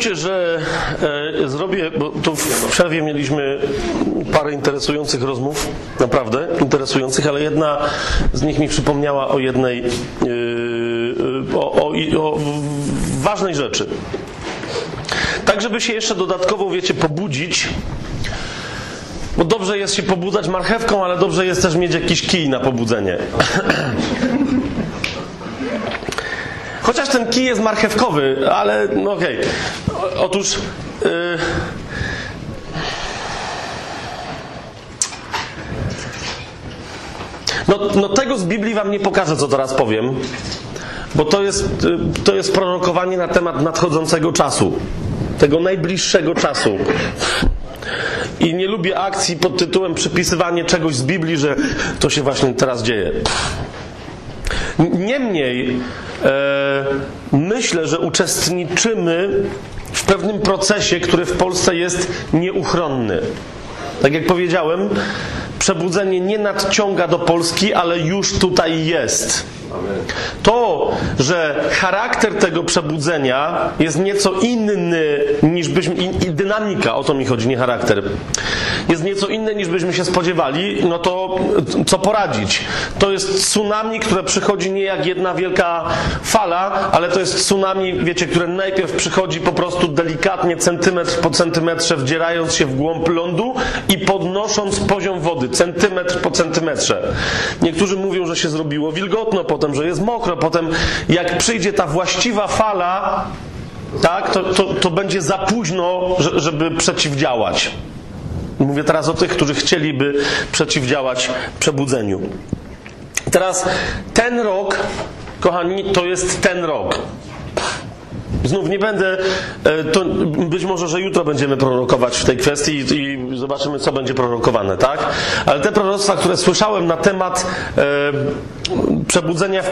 pozwólcie, że e, zrobię, bo tu w przerwie mieliśmy parę interesujących rozmów, naprawdę interesujących, ale jedna z nich mi przypomniała o jednej, e, o, o, o ważnej rzeczy. Tak, żeby się jeszcze dodatkowo, wiecie, pobudzić, bo dobrze jest się pobudzać marchewką, ale dobrze jest też mieć jakiś kij na pobudzenie. Chociaż ten kij jest marchewkowy, ale no okej. Okay. Otóż. Yy... No, no tego z Biblii wam nie pokażę, co teraz powiem, bo to jest, to jest prorokowanie na temat nadchodzącego czasu, tego najbliższego czasu. I nie lubię akcji pod tytułem przypisywanie czegoś z Biblii, że to się właśnie teraz dzieje. Niemniej myślę, że uczestniczymy w pewnym procesie, który w Polsce jest nieuchronny. Tak jak powiedziałem, przebudzenie nie nadciąga do Polski, ale już tutaj jest. To, że charakter tego przebudzenia jest nieco inny niż byśmy. I dynamika, o to mi chodzi, nie charakter. Jest nieco inny niż byśmy się spodziewali, no to co poradzić? To jest tsunami, które przychodzi nie jak jedna wielka fala, ale to jest tsunami, wiecie, które najpierw przychodzi po prostu delikatnie, centymetr po centymetrze, wdzierając się w głąb lądu i podnosząc poziom wody, centymetr po centymetrze. Niektórzy mówią, że się zrobiło wilgotno, potem, że jest mokro, potem jak przyjdzie ta właściwa fala, tak, to, to, to będzie za późno, żeby przeciwdziałać. Mówię teraz o tych, którzy chcieliby przeciwdziałać przebudzeniu. Teraz ten rok, kochani, to jest ten rok. Znów nie będę, to być może, że jutro będziemy prorokować w tej kwestii i, zobaczymy, co będzie prorokowane, tak? Ale te proroctwa, które słyszałem na temat e, przebudzenia w,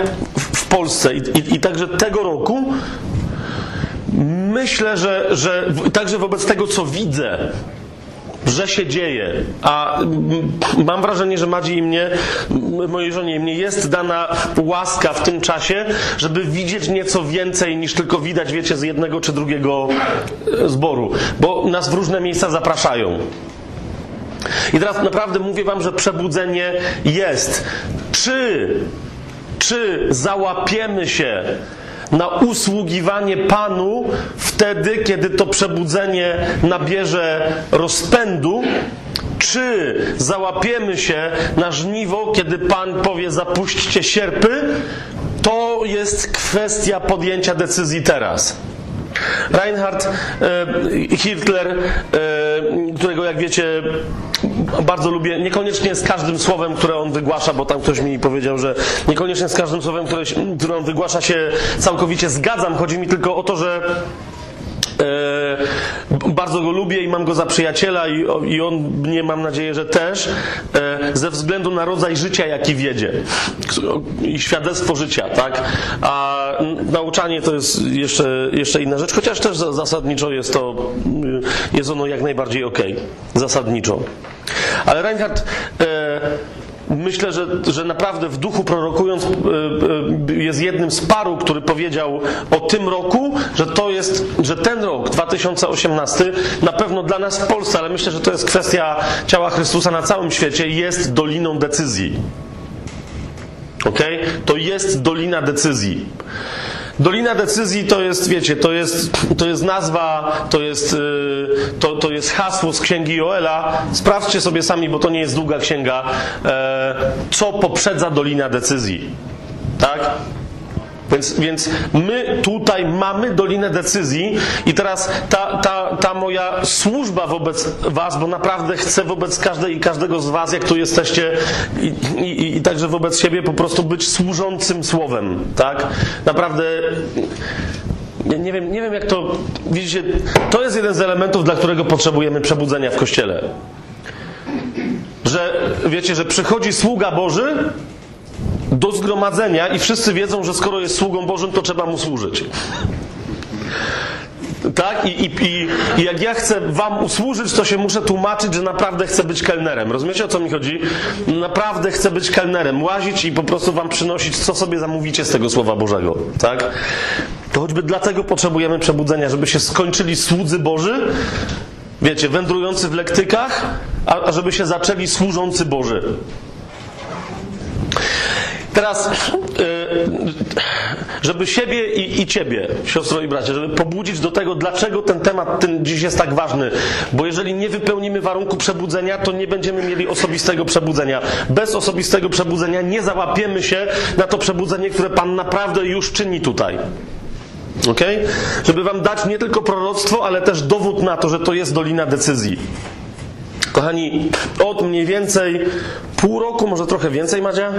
w Polsce i, i, i także tego roku, myślę, że, że także wobec tego, co widzę, że się dzieje. A mam wrażenie, że Madzi i mnie, mojej żonie i mnie jest dana łaska w tym czasie, żeby widzieć nieco więcej niż tylko widać, wiecie, z jednego czy drugiego zboru. Bo nas w różne miejsca zapraszają. I teraz naprawdę mówię wam, że przebudzenie jest. Czy, czy załapiemy się na usługiwanie Panu wtedy, kiedy to przebudzenie nabierze rozpędu, czy załapiemy się na żniwo, kiedy Pan powie zapuśćcie sierpy, to jest kwestia podjęcia decyzji teraz. Reinhard e, Hitler, e, którego jak wiecie bardzo lubię, niekoniecznie z każdym słowem, które on wygłasza, bo tam ktoś mi powiedział, że niekoniecznie z każdym słowem, które, on wygłasza się całkowicie zgadzam. Chodzi mi tylko o to, że bardzo go lubię i mam go za przyjaciela i, on mnie, mam nadzieję, że też, e, ze względu na rodzaj życia, jaki wiedzie i świadectwo życia, tak? A nauczanie to jest jeszcze, jeszcze inna rzecz, chociaż też zasadniczo jest to, jest ono jak najbardziej okay. zasadniczo. Ale Reinhard e, myślę, że, że naprawdę w duchu prorokując e, e, jest jednym z paru, który powiedział o tym roku, że to jest, że ten rok 2018 na pewno dla nas w Polsce, ale myślę, że to jest kwestia ciała Chrystusa na całym świecie, jest doliną decyzji. Ok? To jest dolina decyzji. Dolina decyzji to jest, wiecie, to jest, to jest nazwa, to jest, y, to, to jest hasło z księgi Joela. Sprawdźcie sobie sami, bo to nie jest długa księga, e, co poprzedza Dolina decyzji. Tak? Więc, więc my tutaj mamy dolinę decyzji i teraz ta, ta, ta moja służba wobec was, bo naprawdę chcę wobec każdej i każdego z was, jak tu jesteście i, i, i także wobec siebie po prostu być służącym słowem, tak? Naprawdę nie wiem, nie wiem jak to, widzicie, to jest jeden z elementów, dla którego potrzebujemy przebudzenia w Kościele. Że, wiecie, że przychodzi sługa Boży, do zgromadzenia i wszyscy wiedzą, że skoro jest sługą Bożym, to trzeba mu służyć. Tak? I, i, I, jak ja chcę wam usłużyć, to się muszę tłumaczyć, że naprawdę chcę być kelnerem. Rozumiecie o co mi chodzi? Naprawdę chcę być kelnerem. Łazić i po prostu wam przynosić, co sobie zamówicie z tego Słowa Bożego. Tak? to choćby dlatego potrzebujemy przebudzenia, żeby się skończyli słudzy Boży, wiecie, wędrujący w lektykach, a, a żeby się zaczęli służący Boży. Teraz, y, żeby siebie i, i, ciebie, siostro i bracie, żeby pobudzić do tego, dlaczego ten temat ten dziś jest tak ważny. Bo jeżeli nie wypełnimy warunku przebudzenia, to nie będziemy mieli osobistego przebudzenia. Bez osobistego przebudzenia nie załapiemy się na to przebudzenie, które Pan naprawdę już czyni tutaj. Ok? Żeby Wam dać nie tylko proroctwo, ale też dowód na to, że to jest dolina decyzji. Kochani, od mniej więcej pół roku, może trochę więcej, Madzia?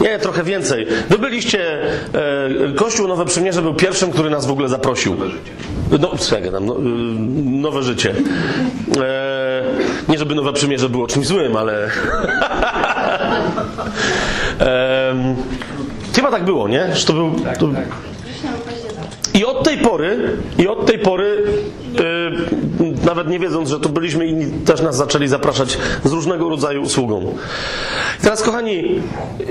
Nie, trochę więcej. Wy byliście, e, Kościół Nowe Przymierze był pierwszym, który nas w ogóle zaprosił. No, czekaj tam, no, y, nowe życie. E, nie, żeby Nowe Przymierze było czymś złym, ale... e, chyba tak było, nie? Że to był... To... I od tej pory, i od tej pory, yy, nawet nie wiedząc, że tu byliśmy, inni też nas zaczęli zapraszać z różnego rodzaju usługą. Teraz, kochani,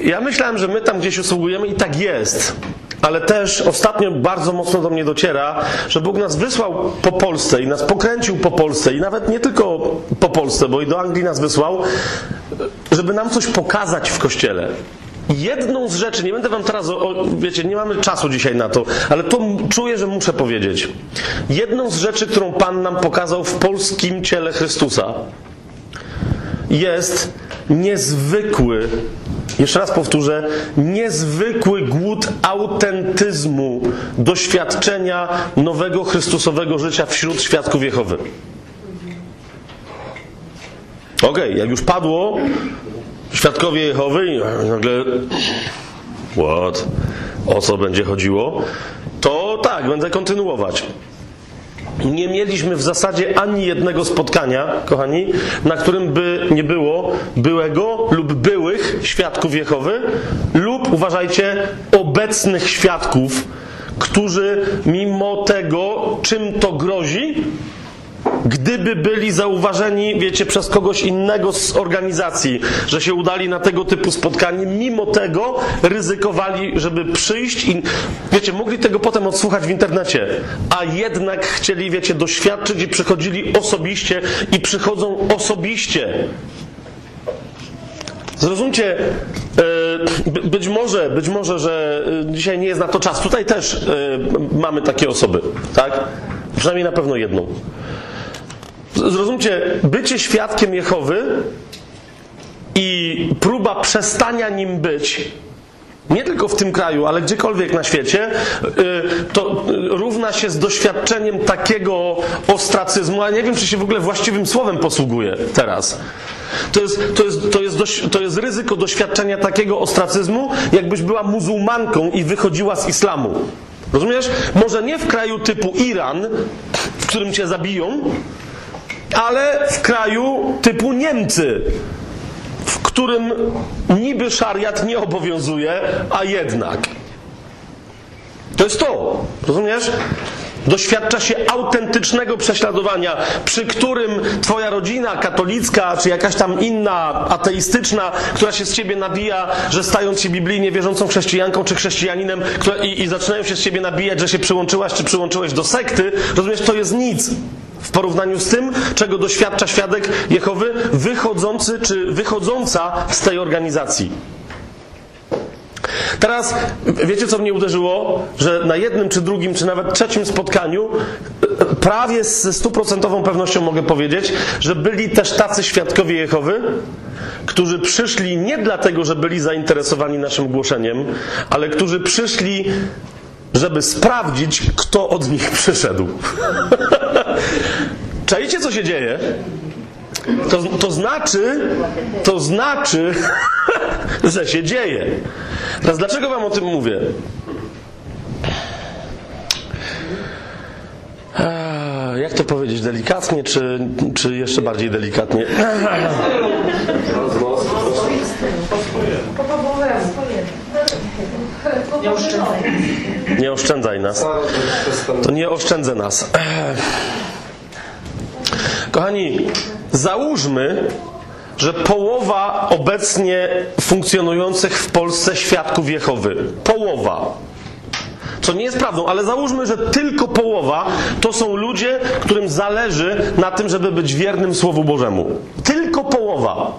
ja myślałem, że my tam gdzieś usługujemy i tak jest. Ale też ostatnio bardzo mocno do mnie dociera, że Bóg nas wysłał po Polsce i nas pokręcił po Polsce i nawet nie tylko po Polsce, bo i do Anglii nas wysłał, żeby nam coś pokazać w Kościele. Jedną z rzeczy, nie będę wam teraz, o, wiecie, nie mamy czasu dzisiaj na to, ale to czuję, że muszę powiedzieć. Jedną z rzeczy, którą Pan nam pokazał w polskim ciele Chrystusa, jest niezwykły, jeszcze raz powtórzę, niezwykły głód autentyzmu, doświadczenia nowego Chrystusowego życia wśród świadków Jehowy. Okej, okay, jak już padło, świadkowie Jehowy i nagle what? O co będzie chodziło? To tak, będę kontynuować. Nie mieliśmy w zasadzie ani jednego spotkania, kochani, na którym by nie było byłego lub byłych świadków Jehowy, lub uważajcie, obecnych świadków, którzy mimo tego, czym to grozi, gdyby byli zauważeni, wiecie, przez kogoś innego z organizacji, że się udali na tego typu spotkanie, mimo tego ryzykowali, żeby przyjść i, wiecie, mogli tego potem odsłuchać w internecie, a jednak chcieli, wiecie, doświadczyć i przychodzili osobiście i przychodzą osobiście. Zrozumcie, e, być może, być może, że e, dzisiaj nie jest na to czas. Tutaj też e, mamy takie osoby, tak? Przynajmniej na pewno jedną. Zrozumcie, bycie świadkiem Jehowy i próba przestania nim być, nie tylko w tym kraju, ale gdziekolwiek na świecie, y, to równa się z doświadczeniem takiego ostracyzmu, a nie wiem, czy się w ogóle właściwym słowem posługuje teraz. To jest, to, jest, to, jest dość, to jest ryzyko doświadczenia takiego ostracyzmu, jakbyś była muzułmanką i wychodziła z islamu. Rozumiesz? Może nie w kraju typu Iran, w którym cię zabiją, ale w kraju typu Niemcy, w którym niby szariat nie obowiązuje, a jednak. To jest to, rozumiesz? Doświadcza się autentycznego prześladowania, przy którym twoja rodzina katolicka, czy jakaś tam inna ateistyczna, która się z ciebie nabija, że stając się biblijnie wierzącą chrześcijanką czy chrześcijaninem która, i, i zaczynają się z ciebie nabijać, że się przyłączyłaś czy przyłączyłeś do sekty, rozumiesz, to jest nic w porównaniu z tym, czego doświadcza świadek Jehowy wychodzący czy wychodząca z tej organizacji. Teraz wiecie, co mnie uderzyło? Że na jednym, czy drugim, czy nawet trzecim spotkaniu prawie ze stuprocentową pewnością mogę powiedzieć, że byli też tacy świadkowie Jehowy, którzy przyszli nie dlatego, że byli zainteresowani naszym głoszeniem, ale którzy przyszli żeby sprawdzić, kto od nich przyszedł. Czajcie, co się dzieje? To, to znaczy, to znaczy, że się dzieje. Teraz dlaczego wam o tym mówię? Jak to powiedzieć? Delikatnie, czy, czy jeszcze bardziej delikatnie? Nie oszczędzaj. Nie oszczędzaj nas. To nie oszczędzę nas. Kochani, załóżmy, że połowa obecnie funkcjonujących w Polsce świadków Jehowy, połowa, Co nie jest prawdą, ale załóżmy, że tylko połowa to są ludzie, którym zależy na tym, żeby być wiernym Słowu Bożemu. Tylko połowa.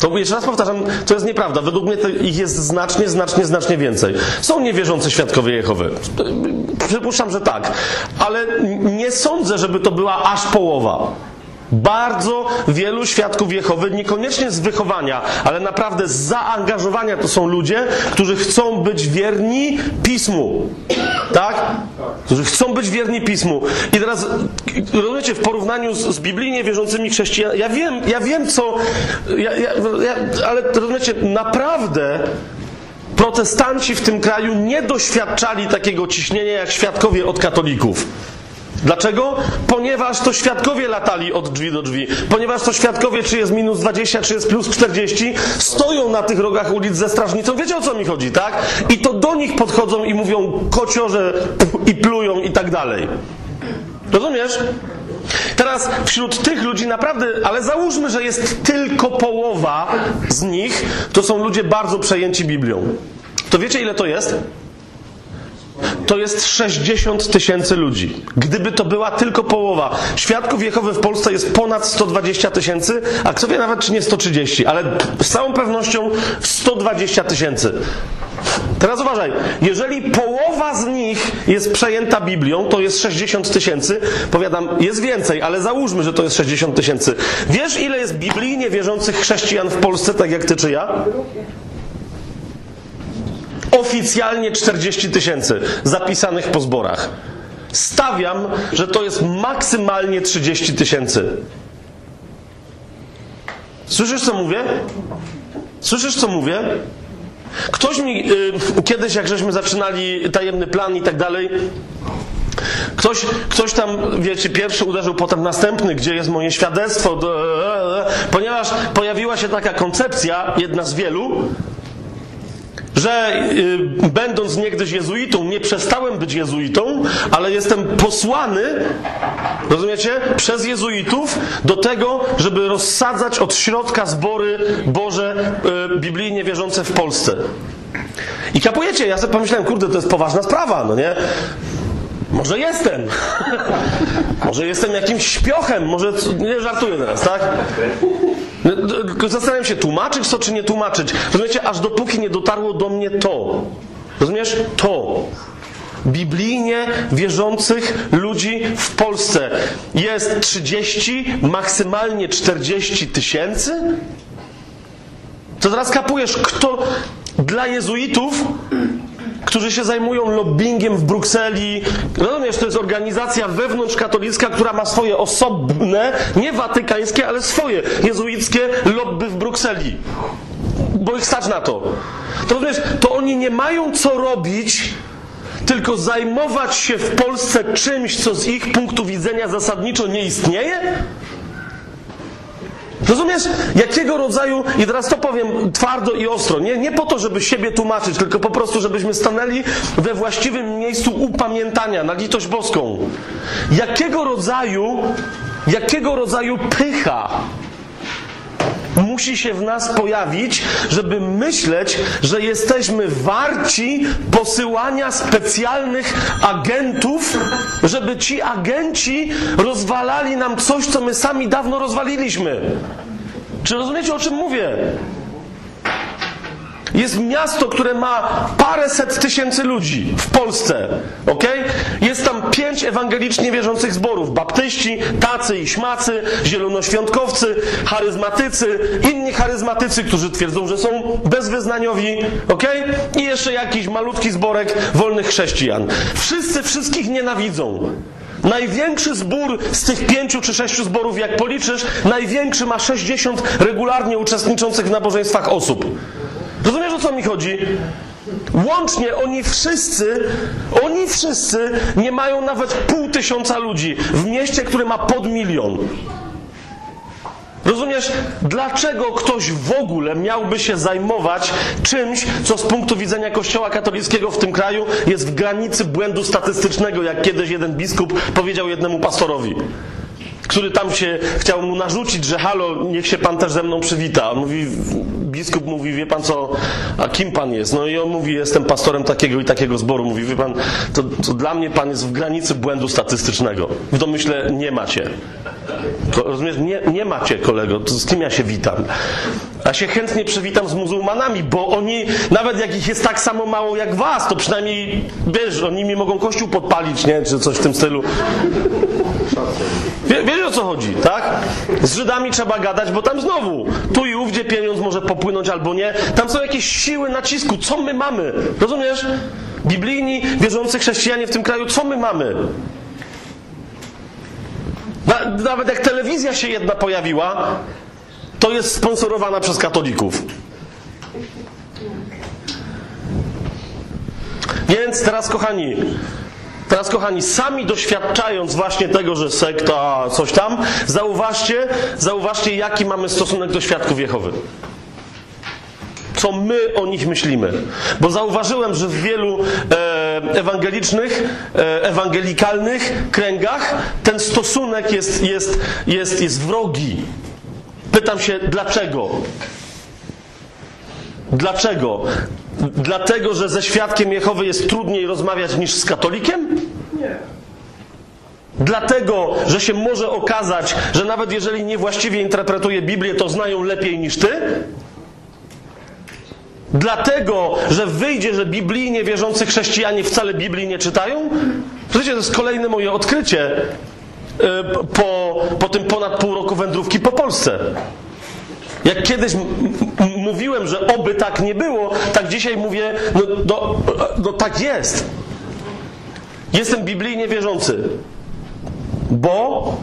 To jeszcze raz powtarzam, to jest nieprawda. Według mnie ich jest znacznie, znacznie, znacznie więcej. Są niewierzący świadkowie Jehowy. Przypuszczam, że tak. Ale nie sądzę, żeby to była aż połowa. Bardzo wielu świadków Jehowy, niekoniecznie z wychowania, ale naprawdę z zaangażowania to są ludzie, którzy chcą być wierni pismu. Tak? Którzy chcą być wierni pismu. I teraz, rozumiecie, w porównaniu z, z biblijnie wierzącymi chrześcijanami, ja wiem, ja wiem co, ja, ja, ja, ale rozumiecie, naprawdę protestanci w tym kraju nie doświadczali takiego ciśnienia jak świadkowie od katolików. Dlaczego? Ponieważ to świadkowie latali od drzwi do drzwi. Ponieważ to świadkowie, czy jest minus 20, czy jest plus 40, stoją na tych rogach ulic ze strażnicą. Wiecie o co mi chodzi, tak? I to do nich podchodzą i mówią kociorze i plują i tak dalej. Rozumiesz? Teraz wśród tych ludzi naprawdę, ale załóżmy, że jest tylko połowa z nich, to są ludzie bardzo przejęci Biblią. To wiecie ile to jest? To jest 60 tysięcy ludzi. Gdyby to była tylko połowa. Świadków Jehowy w Polsce jest ponad 120 tysięcy, a kto wie nawet czy nie 130, ale z całą pewnością 120 tysięcy. Teraz uważaj, jeżeli połowa z nich jest przejęta Biblią, to jest 60 tysięcy. Powiadam, jest więcej, ale załóżmy, że to jest 60 tysięcy. Wiesz, ile jest biblijnie wierzących chrześcijan w Polsce, tak jak ty czy ja? Oficjalnie 40 tysięcy zapisanych po zborach. Stawiam, że to jest maksymalnie 30 tysięcy. Słyszysz, co mówię? Słyszysz, co mówię? Ktoś mi y, kiedyś, jak żeśmy zaczynali tajemny plan i tak dalej, Ktoś, ktoś tam, wiecie, pierwszy uderzył, potem następny, gdzie jest moje świadectwo, ponieważ pojawiła się taka koncepcja, jedna z wielu, że y, będąc niegdyś jezuitą, nie przestałem być jezuitą, ale jestem posłany, rozumiecie, przez jezuitów do tego, żeby rozsadzać od środka zbory Boże y, biblijnie wierzące w Polsce. I kapujecie, ja sobie pomyślałem, kurde, to jest poważna sprawa, no nie? Może jestem. może jestem jakimś śpiochem. Może. Nie żartuję teraz, tak? No, zastanawiam się, tłumaczyć to, czy nie tłumaczyć. Rozumiecie, aż dopóki nie dotarło do mnie to. Rozumiesz? To. Biblijnie wierzących ludzi w Polsce jest 30, maksymalnie 40 tysięcy? To teraz kapujesz, kto dla jezuitów którzy się zajmują lobbyingiem w Brukseli. Rozumiesz, to jest organizacja wewnątrzkatolicka, która ma swoje osobne, nie watykańskie, ale swoje jezuickie lobby w Brukseli. Bo ich stać na to. To rozumiesz, to oni nie mają co robić, tylko zajmować się w Polsce czymś, co z ich punktu widzenia zasadniczo nie istnieje? Rozumiesz, jakiego rodzaju, i teraz to powiem twardo i ostro, nie, nie po to, żeby siebie tłumaczyć, tylko po prostu, żebyśmy stanęli we właściwym miejscu upamiętania na litość boską. Jakiego rodzaju, jakiego rodzaju pycha musi się w nas pojawić, żeby myśleć, że jesteśmy warci posyłania specjalnych agentów, żeby ci agenci rozwalali nam coś, co my sami dawno rozwaliliśmy. Czy rozumiecie, o czym mówię? Jest miasto, które ma paręset tysięcy ludzi w Polsce. ok? Jest tam pięć ewangelicznie wierzących zborów. Baptyści, tacy i śmacy, zielonoświątkowcy, charyzmatycy, inni charyzmatycy, którzy twierdzą, że są bezwyznaniowi. ok? I jeszcze jakiś malutki zborek wolnych chrześcijan. Wszyscy wszystkich nienawidzą. Największy zbór z tych pięciu czy sześciu zborów, jak policzysz, największy ma 60 regularnie uczestniczących w nabożeństwach osób. Rozumiesz o co mi chodzi? Łącznie oni wszyscy, oni wszyscy nie mają nawet pół tysiąca ludzi w mieście, które ma pod milion. Rozumiesz, dlaczego ktoś w ogóle miałby się zajmować czymś, co z punktu widzenia Kościoła katolickiego w tym kraju jest w granicy błędu statystycznego, jak kiedyś jeden biskup powiedział jednemu pastorowi. Który tam się chciał mu narzucić, że halo, niech się pan też ze mną przywita. Mówi, biskup mówi, wie pan co, a kim pan jest? No i on mówi, jestem pastorem takiego i takiego zboru. Mówi, wie pan, to, to dla mnie pan jest w granicy błędu statystycznego. W domyśle nie macie. Rozumiesz, nie, nie macie kolego, to z kim ja się witam? Ja się chętnie przywitam z muzułmanami, bo oni, nawet jak ich jest tak samo mało jak was, to przynajmniej, wiesz, oni mi mogą kościół podpalić, nie? Czy coś w tym stylu. Wie, wiesz o co chodzi, tak? Z Żydami trzeba gadać, bo tam znowu, tu i ówdzie pieniądz może popłynąć albo nie. Tam są jakieś siły nacisku. Co my mamy? Rozumiesz? Biblijni, wierzący chrześcijanie w tym kraju, co my mamy? Nawet jak telewizja się jedna pojawiła, to jest sponsorowana przez katolików. Więc teraz, kochani, teraz, kochani, sami doświadczając właśnie tego, że sekta, coś tam, zauważcie, zauważcie, jaki mamy stosunek do świadków Jehowy. Co my o nich myślimy. Bo zauważyłem, że w wielu e, ewangelicznych, e, ewangelikalnych kręgach ten stosunek jest, jest, jest, jest wrogi. Pytam się, dlaczego? Dlaczego? Dlatego, że ze świadkiem Jehowy jest trudniej rozmawiać niż z katolikiem? Nie. Dlatego, że się może okazać, że nawet jeżeli niewłaściwie interpretuje Biblię, to znają lepiej niż ty? Dlatego, że wyjdzie, że biblijnie wierzący chrześcijanie wcale Biblii nie czytają? Słuchajcie, to jest kolejne moje odkrycie e, po, po tym ponad pół roku wędrówki po Polsce. Jak kiedyś mówiłem, że oby tak nie było, tak dzisiaj mówię, no, no, no tak jest. Jestem biblijnie wierzący. Bo?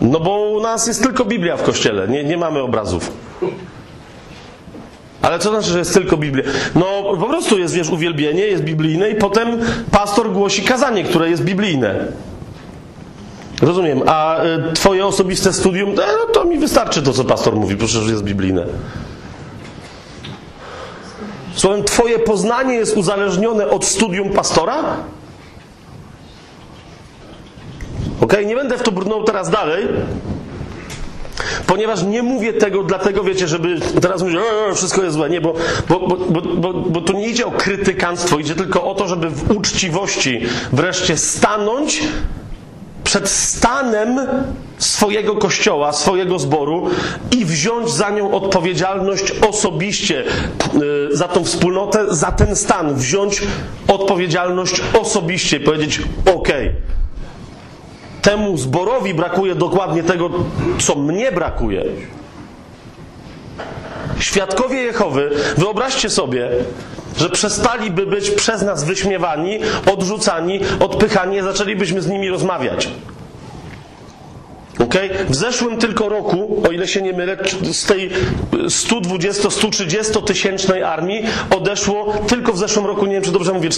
No bo u nas jest tylko Biblia w kościele, nie, nie mamy obrazów. Ale co znaczy, że jest tylko Biblia? No po prostu jest, wiesz, uwielbienie, jest biblijne i potem pastor głosi kazanie, które jest biblijne. Rozumiem. A y, twoje osobiste studium, no to mi wystarczy to, co pastor mówi, że jest biblijne. Słowem, twoje poznanie jest uzależnione od studium pastora? Ok, nie będę w to brnął teraz dalej, Ponieważ nie mówię tego dlatego, wiecie, żeby teraz mówić, że wszystko jest złe. Nie, bo, bo, bo, bo, bo tu nie idzie o krytykanstwo, idzie tylko o to, żeby w uczciwości wreszcie stanąć przed stanem swojego kościoła, swojego zboru i wziąć za nią odpowiedzialność osobiście, y, za tą wspólnotę, za ten stan, wziąć odpowiedzialność osobiście powiedzieć: OK, temu zborowi brakuje dokładnie tego, co mnie brakuje. Świadkowie Jehowy, wyobraźcie sobie, że przestaliby być przez nas wyśmiewani, odrzucani, odpychani, zaczęlibyśmy z nimi rozmawiać. Okay? W zeszłym tylko roku, o ile się nie mylę, z tej 120-130 tysięcznej armii odeszło tylko w zeszłym roku, nie wiem czy dobrze mówię,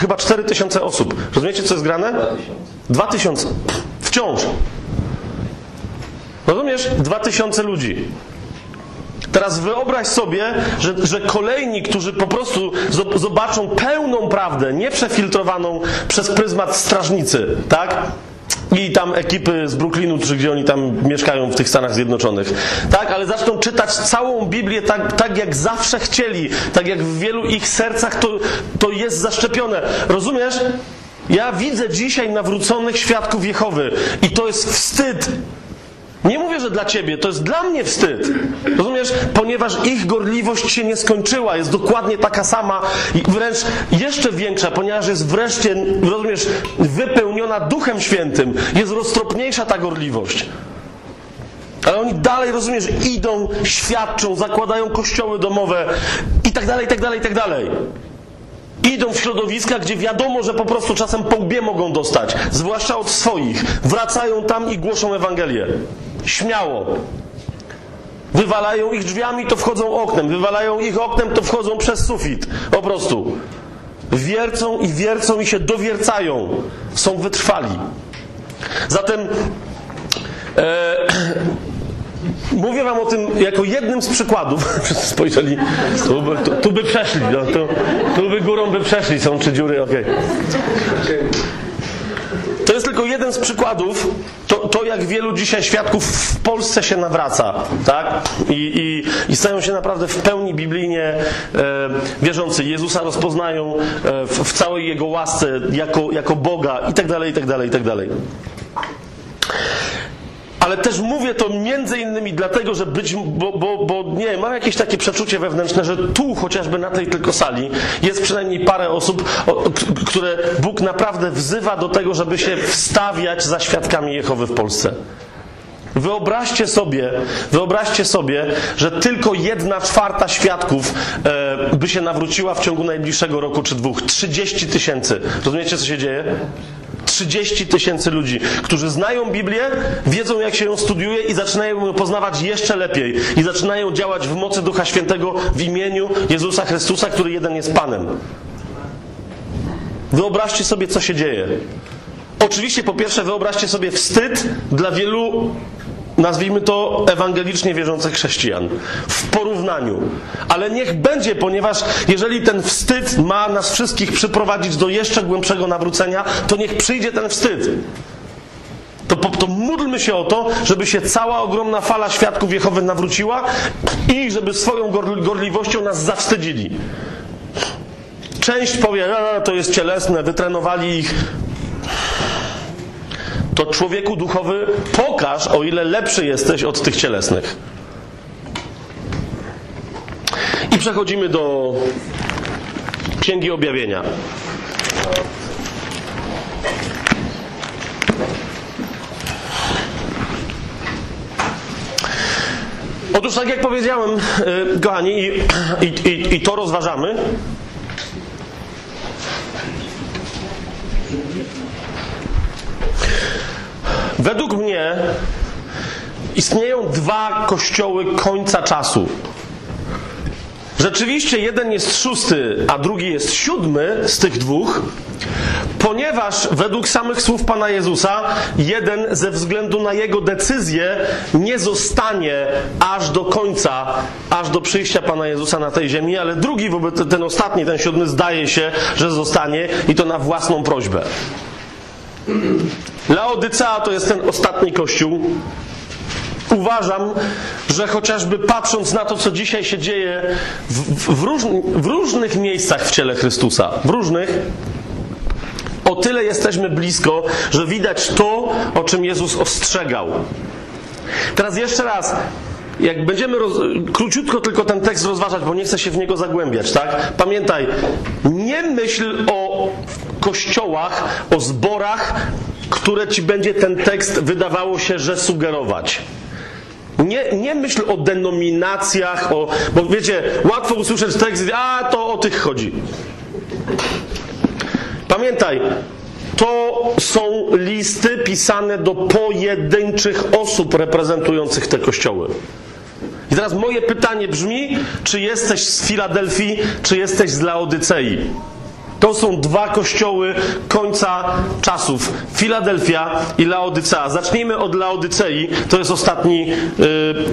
chyba 4 tysiące osób. Rozumiecie, co jest grane? 2 tysiące. Wciąż. Rozumiesz? 2 tysiące ludzi. Teraz wyobraź sobie, że, że kolejni, którzy po prostu zobaczą pełną prawdę, nieprzefiltrowaną przez pryzmat strażnicy, tak? I tam ekipy z Brooklynu, czy gdzie oni tam mieszkają w tych Stanach Zjednoczonych. Tak, ale zaczną czytać całą Biblię tak, tak jak zawsze chcieli, tak jak w wielu ich sercach to, to jest zaszczepione. Rozumiesz? Ja widzę dzisiaj nawróconych świadków Jehowy i to jest wstyd. Nie mówię, że dla ciebie, to jest dla mnie wstyd. Rozumiesz? Ponieważ ich gorliwość się nie skończyła, jest dokładnie taka sama wręcz jeszcze większa, ponieważ jest wreszcie, rozumiesz, wypełniona Duchem Świętym. Jest roztropniejsza ta gorliwość. Ale oni dalej, rozumiesz, idą, świadczą, zakładają kościoły domowe i tak dalej, i tak dalej, i tak dalej. Idą w środowiska, gdzie wiadomo, że po prostu czasem po łbie mogą dostać, zwłaszcza od swoich. Wracają tam i głoszą Ewangelię. Śmiało. Wywalają ich drzwiami, to wchodzą oknem. Wywalają ich oknem, to wchodzą przez sufit. Po prostu. Wiercą i wiercą i się dowiercają. Są wytrwali. Zatem e, mówię wam o tym jako jednym z przykładów. Wszyscy spojrzeli, tu by, tu, tu by przeszli, no, tu, tu, by górą by przeszli, są trzy dziury, okej. Okay. To jest tylko jeden z przykładów, to, to jak wielu dzisiaj świadków w Polsce się nawraca, tak? I, i, i stają się naprawdę w pełni biblijnie e, wierzący. Jezusa rozpoznają e, w, w, całej Jego łasce jako, jako Boga i tak dalej, i tak dalej, i tak dalej. Ale też mówię to między innymi dlatego, że być, bo, bo, bo nie mam jakieś takie przeczucie wewnętrzne, że tu chociażby na tej tylko sali jest przynajmniej parę osób, o, które Bóg naprawdę wzywa do tego, żeby się wstawiać za świadkami Jehowy w Polsce. Wyobraźcie sobie, wyobraźcie sobie, że tylko jedna czwarta świadków e, by się nawróciła w ciągu najbliższego roku czy dwóch. 30 tysięcy. Rozumiecie, co się dzieje? 30 tysięcy ludzi, którzy znają Biblię, wiedzą jak się ją studiuje i zaczynają ją poznawać jeszcze lepiej. I zaczynają działać w mocy Ducha Świętego w imieniu Jezusa Chrystusa, który jeden jest Panem. Wyobraźcie sobie, co się dzieje. Oczywiście, po pierwsze, wyobraźcie sobie wstyd dla wielu nazwijmy to ewangelicznie wierzących chrześcijan w porównaniu. Ale niech będzie, ponieważ jeżeli ten wstyd ma nas wszystkich przyprowadzić do jeszcze głębszego nawrócenia, to niech przyjdzie ten wstyd. To, to módlmy się o to, żeby się cała ogromna fala świadków Jehowy nawróciła i żeby swoją gorliwością nas zawstydzili. Część powie, to jest cielesne, wytrenowali ich to człowieku duchowy pokaż, o ile lepszy jesteś od tych cielesnych. I przechodzimy do Księgi Objawienia. Otóż, tak jak powiedziałem, y, kochani, i, i, i, i to rozważamy, Według mnie istnieją dwa kościoły końca czasu. Rzeczywiście jeden jest szósty, a drugi jest siódmy z tych dwóch, ponieważ według samych słów Pana Jezusa, jeden ze względu na jego decyzję nie zostanie aż do końca, aż do przyjścia Pana Jezusa na tej ziemi, ale drugi, ten ostatni, ten siódmy, zdaje się, że zostanie i to na własną prośbę. Laodycea to jest ten ostatni kościół. Uważam, że chociażby patrząc na to, co dzisiaj się dzieje w, w, różni, w różnych miejscach w ciele Chrystusa, w różnych, o tyle jesteśmy blisko, że widać to, o czym Jezus ostrzegał. Teraz jeszcze raz, jak będziemy roz... króciutko tylko ten tekst rozważać, bo nie chcę się w niego zagłębiać, tak? Pamiętaj, nie myśl o kościołach, o zborach, które ci będzie ten tekst wydawało się, że sugerować. Nie, nie myśl o denominacjach, o, bo wiecie, łatwo usłyszeć tekst, a to o tych chodzi. Pamiętaj, to są listy pisane do pojedynczych osób reprezentujących te kościoły. I teraz moje pytanie brzmi, czy jesteś z Filadelfii, czy jesteś z Laodycei? To są dwa kościoły końca czasów. Filadelfia i Laodycea. Zacznijmy od Laodycei. To jest ostatni yy,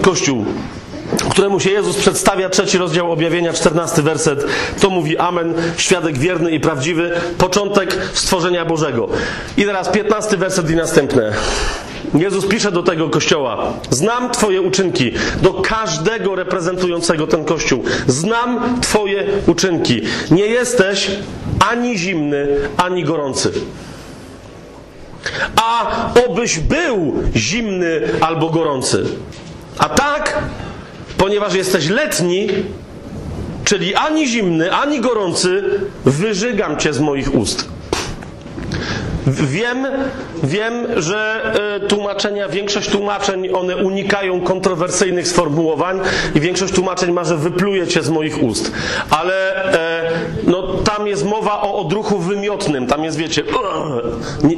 kościół któremu się Jezus przedstawia, trzeci rozdział objawienia, czternasty werset, to mówi Amen, świadek wierny i prawdziwy, początek stworzenia Bożego. I teraz piętnasty werset i następne. Jezus pisze do tego kościoła: Znam Twoje uczynki, do każdego reprezentującego ten kościół. Znam Twoje uczynki. Nie jesteś ani zimny, ani gorący. A obyś był zimny albo gorący. A tak, ponieważ jesteś letni, czyli ani zimny, ani gorący, wyżygam cię z moich ust. Wiem, wiem, że e, tłumaczenia, większość tłumaczeń, one unikają kontrowersyjnych sformułowań i większość tłumaczeń ma, że wypluje cię z moich ust. Ale e, no, tam jest mowa o odruchu wymiotnym. Tam jest, wiecie,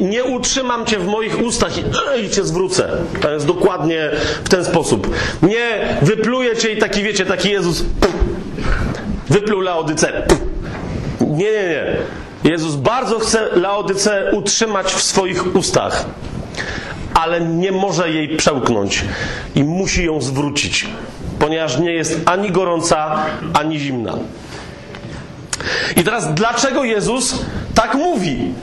nie, utrzymam cię w moich ustach i, i cię zwrócę. To jest dokładnie w ten sposób. Nie wypluję cię i taki, wiecie, taki Jezus wypluł Laodycę. Nie, nie, nie. Jezus bardzo chce Laodycę utrzymać w swoich ustach, ale nie może jej przełknąć i musi ją zwrócić, ponieważ nie jest ani gorąca, ani zimna. I teraz dlaczego Jezus tak mówi?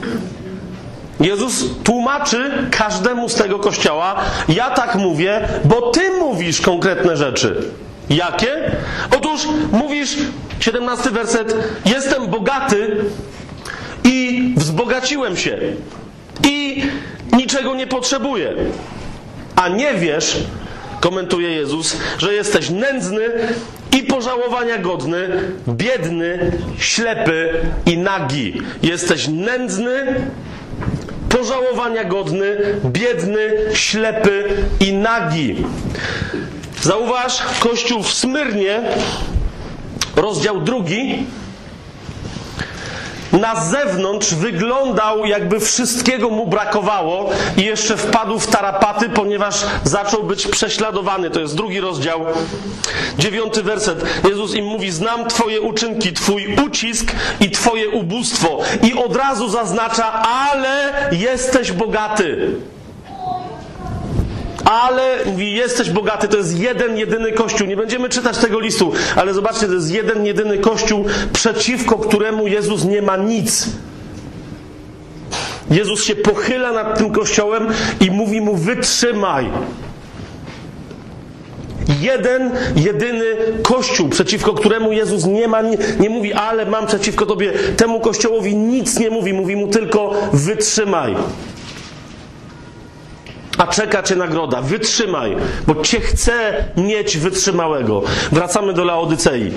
Jezus tłumaczy każdemu z tego kościoła: Ja tak mówię, bo ty mówisz konkretne rzeczy. Jakie? Otóż mówisz, 17 werset, jestem bogaty i wzbogaciłem się i niczego nie potrzebuję. A nie wiesz, komentuje Jezus, że jesteś nędzny i pożałowania godny, biedny, ślepy i nagi. Jesteś nędzny, pożałowania godny, biedny, ślepy i nagi. Zauważ, Kościół w Smyrnie, rozdział drugi, na zewnątrz wyglądał, jakby wszystkiego mu brakowało i jeszcze wpadł w tarapaty, ponieważ zaczął być prześladowany. To jest drugi rozdział, dziewiąty werset. Jezus im mówi: Znam Twoje uczynki, Twój ucisk i Twoje ubóstwo. I od razu zaznacza: Ale jesteś bogaty. Ale mówi, jesteś bogaty, to jest jeden, jedyny kościół. Nie będziemy czytać tego listu, ale zobaczcie, to jest jeden, jedyny kościół, przeciwko któremu Jezus nie ma nic. Jezus się pochyla nad tym kościołem i mówi mu: Wytrzymaj. Jeden, jedyny kościół, przeciwko któremu Jezus nie ma, nie, nie mówi, ale mam przeciwko tobie. Temu kościołowi nic nie mówi, mówi mu tylko: Wytrzymaj a czeka cię nagroda. Wytrzymaj, bo cię chce mieć wytrzymałego. Wracamy do Laodycei.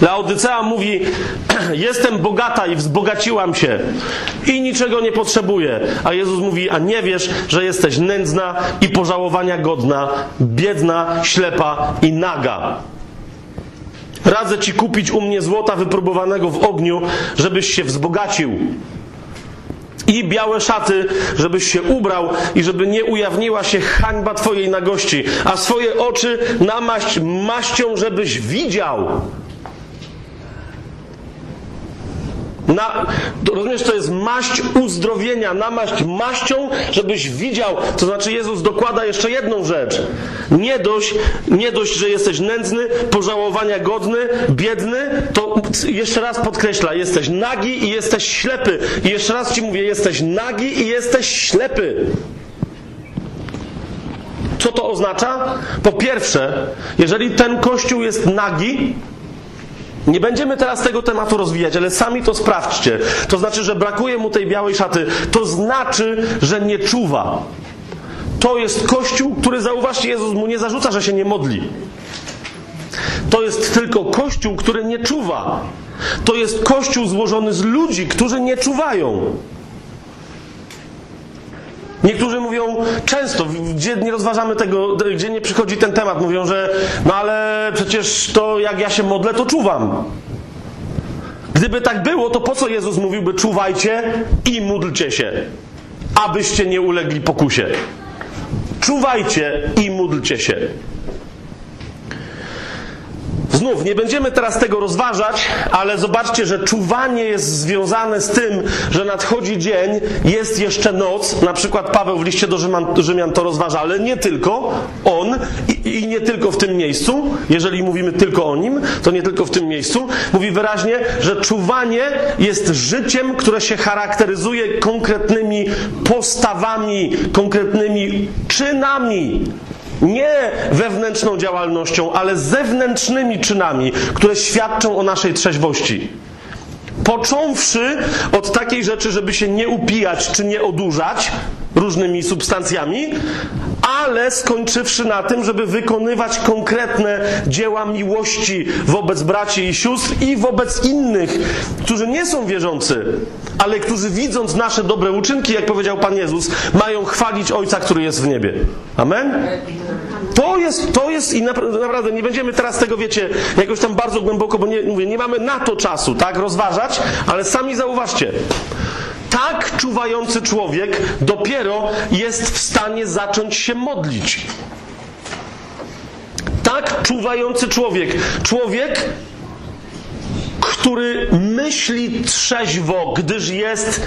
Laodycea mówi: Jestem bogata i wzbogaciłam się i niczego nie potrzebuję. A Jezus mówi: A nie wiesz, że jesteś nędzna i pożałowania godna, biedna, ślepa i naga. Radzę ci kupić u mnie złota wypróbowanego w ogniu, żebyś się wzbogacił i białe szaty, żebyś się ubrał i żeby nie ujawniła się hańba Twojej nagości, a swoje oczy namaść maścią, żebyś widział. Na, rozumiesz, to jest maść uzdrowienia, namaść maścią, żebyś widział. To znaczy Jezus dokłada jeszcze jedną rzecz. Nie dość, nie dość, że jesteś nędzny, pożałowania godny, biedny, to jeszcze raz podkreśla, jesteś nagi i jesteś ślepy. I jeszcze raz ci mówię, jesteś nagi i jesteś ślepy. Co to oznacza? Po pierwsze, jeżeli ten kościół jest nagi, nie będziemy teraz tego tematu rozwijać, ale sami to sprawdźcie. To znaczy, że brakuje mu tej białej szaty. To znaczy, że nie czuwa. To jest kościół, który zauważcie, Jezus mu nie zarzuca, że się nie modli. To jest tylko kościół, który nie czuwa. To jest kościół złożony z ludzi, którzy nie czuwają. Niektórzy mówią często, gdzie nie rozważamy tego, gdzie nie przychodzi ten temat, mówią, że no ale przecież to jak ja się modlę, to czuwam. Gdyby tak było, to po co Jezus mówiłby czuwajcie i módlcie się, abyście nie ulegli pokusie? Czuwajcie i módlcie się. Znów, nie będziemy teraz tego rozważać, ale zobaczcie, że czuwanie jest związane z tym, że nadchodzi dzień, jest jeszcze noc. Na przykład Paweł w liście do Rzymian, Rzymian to rozważa, ale nie tylko on i, i nie tylko w tym miejscu. Jeżeli mówimy tylko o nim, to nie tylko w tym miejscu. Mówi wyraźnie, że czuwanie jest życiem, które się charakteryzuje konkretnymi postawami, konkretnymi czynami nie wewnętrzną działalnością, ale zewnętrznymi czynami, które świadczą o naszej trzeźwości. Począwszy od takiej rzeczy, żeby się nie upijać czy nie odurzać różnymi substancjami, ale skończywszy na tym, żeby wykonywać konkretne dzieła miłości wobec braci i sióstr i wobec innych, którzy nie są wierzący, ale którzy widząc nasze dobre uczynki, jak powiedział Pan Jezus, mają chwalić Ojca, który jest w niebie. Amen? To jest, to jest i naprawdę nie będziemy teraz tego, wiecie, jakoś tam bardzo głęboko, bo nie, mówię, nie mamy na to czasu, tak, rozważać, ale sami zauważcie. Tak czuwający człowiek dopiero jest w stanie zacząć się modlić. Tak czuwający człowiek. Człowiek, który myśli trzeźwo, gdyż jest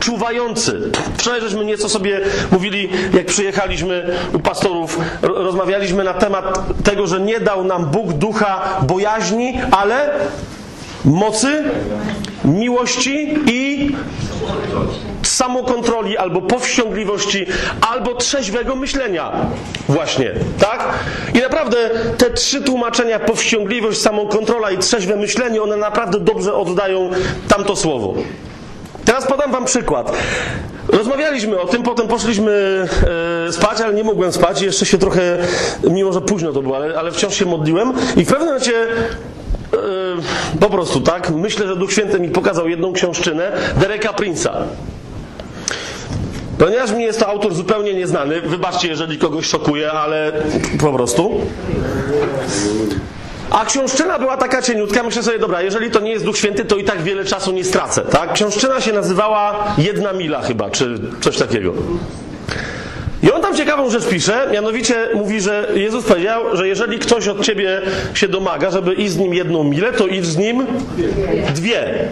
czuwający. Wczoraj żeśmy nieco sobie mówili, jak przyjechaliśmy u pastorów, rozmawialiśmy na temat tego, że nie dał nam Bóg ducha bojaźni, ale mocy, miłości i samokontroli, albo powściągliwości, albo trzeźwego myślenia. Właśnie, tak? I naprawdę te trzy tłumaczenia, powściągliwość, samokontrola i trzeźwe myślenie, one naprawdę dobrze oddają tamto słowo. Teraz podam wam przykład. Rozmawialiśmy o tym, potem poszliśmy e, spać, ale nie mogłem spać. Jeszcze się trochę, mimo że późno to było, ale, ale wciąż się modliłem. I w pewnym momencie po prostu, tak, myślę, że Duch Święty mi pokazał jedną książczynę Dereka Prince'a. Ponieważ mi jest to autor zupełnie nieznany, wybaczcie, jeżeli kogoś szokuje, ale po prostu. A książczyna była taka cieniutka, myślę sobie, dobra, jeżeli to nie jest Duch Święty, to i tak wiele czasu nie stracę, tak? Książczyna się nazywała Jedna Mila chyba, czy coś takiego. I on tam ciekawą rzecz pisze, mianowicie mówi, że Jezus powiedział, że jeżeli ktoś od ciebie się domaga, żeby iść z nim jedną milę, to idź z nim dwie.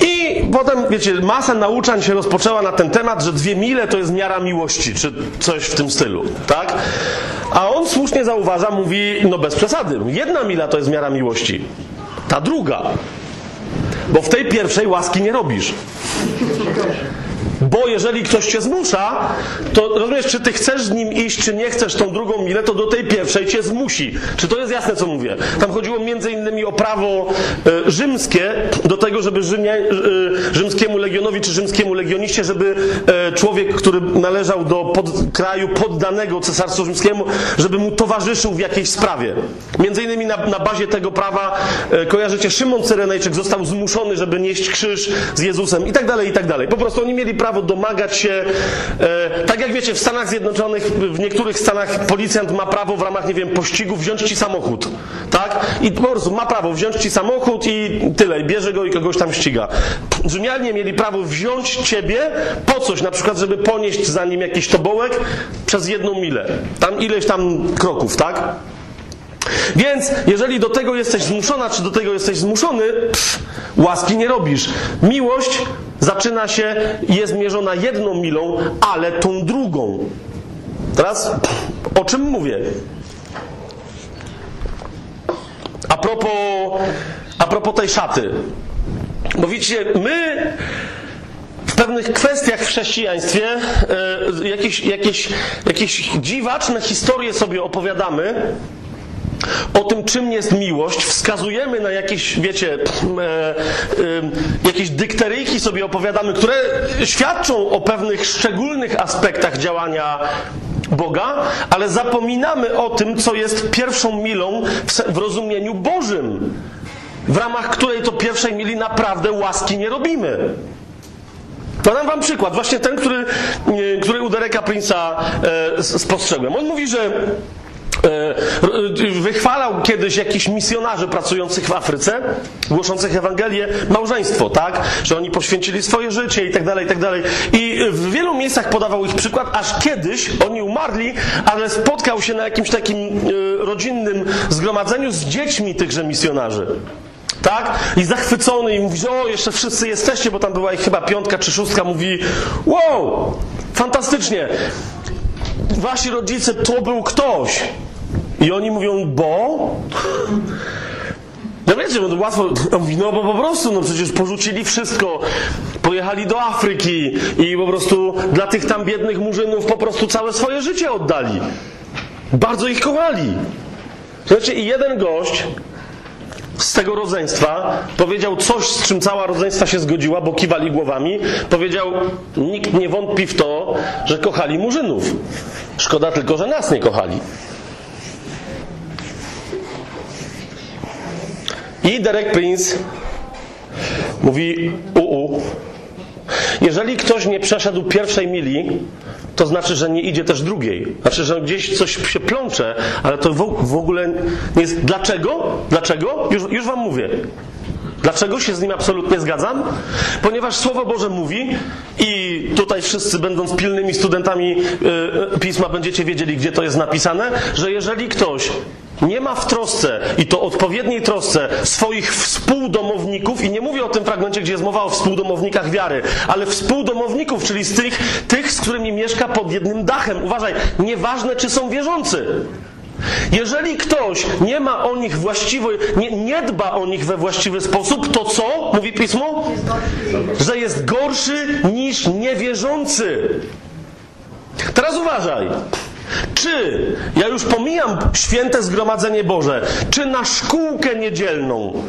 I potem, wiecie, masa nauczań się rozpoczęła na ten temat, że dwie mile to jest miara miłości, czy coś w tym stylu, tak? A on słusznie zauważa, mówi, no bez przesady, jedna mila to jest miara miłości, ta druga, bo w tej pierwszej łaski nie robisz. Bo jeżeli ktoś cię zmusza, to rozumiesz, czy ty chcesz z nim iść, czy nie chcesz tą drugą milę, to do tej pierwszej cię zmusi. Czy to jest jasne, co mówię? Tam chodziło między innymi o prawo e, rzymskie, do tego, żeby Rzymia, e, rzymskiemu legionowi, czy rzymskiemu legioniście, żeby e, człowiek, który należał do pod, kraju poddanego cesarstwu rzymskiemu, żeby mu towarzyszył w jakiejś sprawie. Między innymi na, na bazie tego prawa, e, kojarzycie, Szymon Cyrenejczyk został zmuszony, żeby nieść krzyż z Jezusem i tak dalej, i tak dalej. Po prostu oni mieli prawo domagać się, e, tak jak wiecie, w Stanach Zjednoczonych, w niektórych stanach policjant ma prawo w ramach, nie wiem, pościgu wziąć ci samochód, tak? I po prostu ma prawo wziąć ci samochód i tyle, i bierze go i kogoś tam ściga. Rzymianie mieli prawo wziąć ciebie po coś, na przykład, żeby ponieść za nim jakiś tobołek przez jedną milę. Tam ileś tam kroków, tak? Więc jeżeli do tego jesteś zmuszona, czy do tego jesteś zmuszony, pff, łaski nie robisz. Miłość zaczyna się jest mierzona jedną milą, ale tą drugą. Teraz o czym mówię? A propos, a propos tej szaty. Bo widzicie, my w pewnych kwestiach w chrześcijaństwie e, jakieś, jakieś, jakieś dziwaczne historie sobie opowiadamy, o tym, czym jest miłość, wskazujemy na jakieś, wiecie, e, e, jakieś dykteryjki sobie opowiadamy, które świadczą o pewnych szczególnych aspektach działania Boga, ale zapominamy o tym, co jest pierwszą milą w, w rozumieniu Bożym, w ramach której to pierwszej mili naprawdę łaski nie robimy. Podam wam przykład, właśnie ten, który, który u Dereka Prince'a e, spostrzegłem. On mówi, że E, wychwalał kiedyś jakichś misjonarzy pracujących w Afryce, głoszących Ewangelię, małżeństwo, tak? Że oni poświęcili swoje życie i tak dalej, i tak dalej. I w wielu miejscach podawał ich przykład, aż kiedyś oni umarli, ale spotkał się na jakimś takim e, rodzinnym zgromadzeniu z dziećmi tychże misjonarzy. Tak? I zachwycony i mówi, że o, jeszcze wszyscy jesteście, bo tam była ich chyba piątka czy szóstka, mówi, wow, fantastycznie. Wasi rodzice to był ktoś. I oni mówią, bo? No wiecie, bo to łatwo, on mówi, no bo po prostu, no przecież porzucili wszystko, pojechali do Afryki i po prostu dla tych tam biednych murzynów po prostu całe swoje życie oddali. Bardzo ich kochali. Słuchajcie, i jeden gość z tego rodzeństwa powiedział coś, z czym cała rodzeństwa się zgodziła, bo kiwali głowami. Powiedział, nikt nie wątpi w to, że kochali murzynów. Szkoda tylko, że nas nie kochali. I Derek Prince mówi uu. Jeżeli ktoś nie przeszedł pierwszej mili, to znaczy, że nie idzie też drugiej. Znaczy, że gdzieś coś się plącze, ale to w ogóle nie jest. Dlaczego? Dlaczego? Już, już wam mówię. Dlaczego się z nim absolutnie zgadzam? Ponieważ Słowo Boże mówi, i tutaj wszyscy, będąc pilnymi studentami yy, pisma, będziecie wiedzieli, gdzie to jest napisane, że jeżeli ktoś nie ma w trosce i to odpowiedniej trosce swoich współdomowników, i nie mówię o tym fragmencie, gdzie jest mowa o współdomownikach wiary, ale współdomowników, czyli z tych, tych, z którymi mieszka pod jednym dachem. Uważaj, nieważne, czy są wierzący. Jeżeli ktoś nie ma o nich właściwo, nie, nie dba o nich we właściwy sposób, to co? Mówi pismo? Że jest gorszy niż niewierzący. Teraz uważaj. Czy, ja już pomijam święte zgromadzenie Boże, czy na szkółkę niedzielną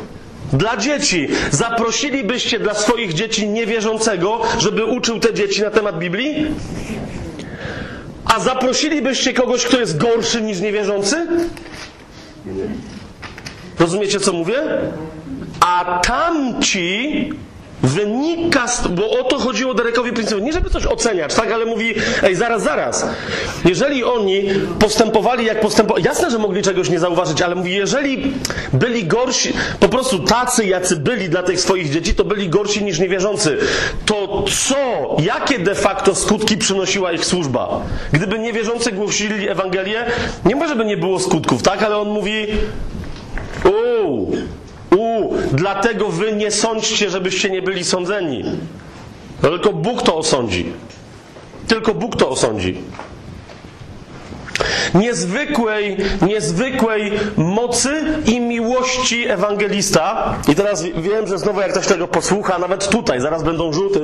dla dzieci zaprosilibyście dla swoich dzieci niewierzącego, żeby uczył te dzieci na temat Biblii? A zaprosilibyście kogoś, kto jest gorszy niż niewierzący? Rozumiecie, co mówię? A tamci wynika, z, bo o to chodziło Derekowi Prince'owi, nie żeby coś oceniać, tak, ale mówi, ej, zaraz, zaraz, jeżeli oni postępowali jak postępowali, jasne, że mogli czegoś nie zauważyć, ale mówi, jeżeli byli gorsi, po prostu tacy, jacy byli dla tych swoich dzieci, to byli gorsi niż niewierzący, to co, jakie de facto skutki przynosiła ich służba? Gdyby niewierzący głosili Ewangelię, nie może by nie było skutków, tak, ale on mówi, uuu, dlatego wy nie sądźcie, żebyście nie byli sądzeni. Tylko Bóg to osądzi. Tylko Bóg to osądzi. Niezwykłej, niezwykłej mocy i miłości ewangelista. I teraz wiem, że znowu jak ktoś tego posłucha, nawet tutaj, zaraz będą rzuty,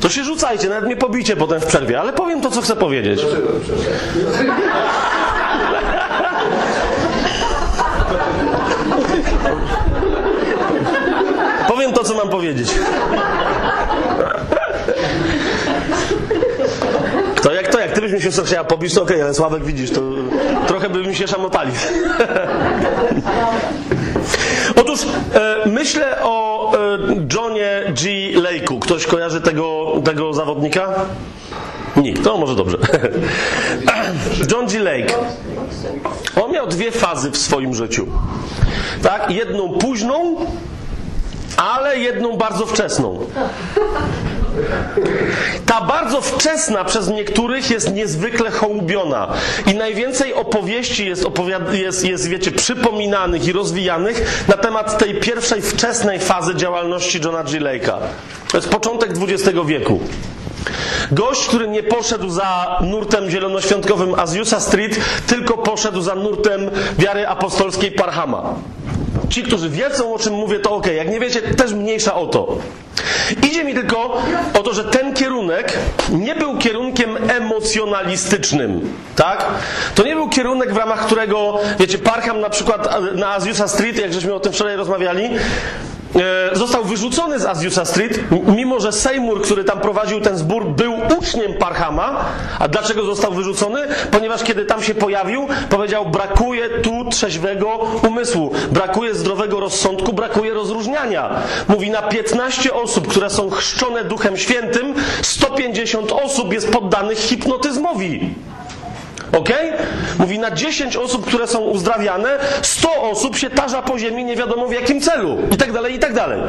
to się rzucajcie, nawet mnie pobicie potem w przerwie, ale powiem to, co chcę powiedzieć. Powiem to, co mam powiedzieć. To jak to, jak ty byś mi się chciała pobić, to okej, okay, ale Sławek widzisz, to trochę by mi się szamotali. Otóż e, myślę o e, Johnie G. Lake'u. Ktoś kojarzy tego, tego zawodnika? Nikt, to może dobrze. John G. Lake. On miał dwie fazy w swoim życiu. Tak? Jedną późną, ale jedną bardzo wczesną. Ta bardzo wczesna przez niektórych jest niezwykle hołubiona i najwięcej opowieści jest, jest, jest, wiecie, przypominanych i rozwijanych na temat tej pierwszej wczesnej fazy działalności Johna G. Lake'a. To jest początek XX wieku. Gość, który nie poszedł za nurtem zielonoświątkowym Azusa Street, tylko poszedł za nurtem wiary apostolskiej Parhama. Ci, którzy wiedzą, o czym mówię, to ok. Jak nie wiecie, też mniejsza o to. Idzie mi tylko o to, że ten kierunek nie był kierunkiem emocjonalistycznym, tak? To nie był kierunek, w ramach którego, wiecie, Parham na przykład na Azusa Street, jak żeśmy o tym wczoraj rozmawiali, został wyrzucony z Azusa Street, mimo że Seymour, który tam prowadził ten zbór, był uczniem Parhama. A dlaczego został wyrzucony? Ponieważ kiedy tam się pojawił, powiedział: Brakuje tu trzeźwego umysłu, brakuje zdrowego rozsądku, brakuje rozróżniania. Mówi: Na 15 osób, które są chrzczone Duchem Świętym, 150 osób jest poddanych hipnotyzmowi. Ok? Mówi na 10 osób, które są uzdrawiane, 100 osób się tarza po ziemi nie wiadomo w jakim celu. I tak dalej, i tak dalej.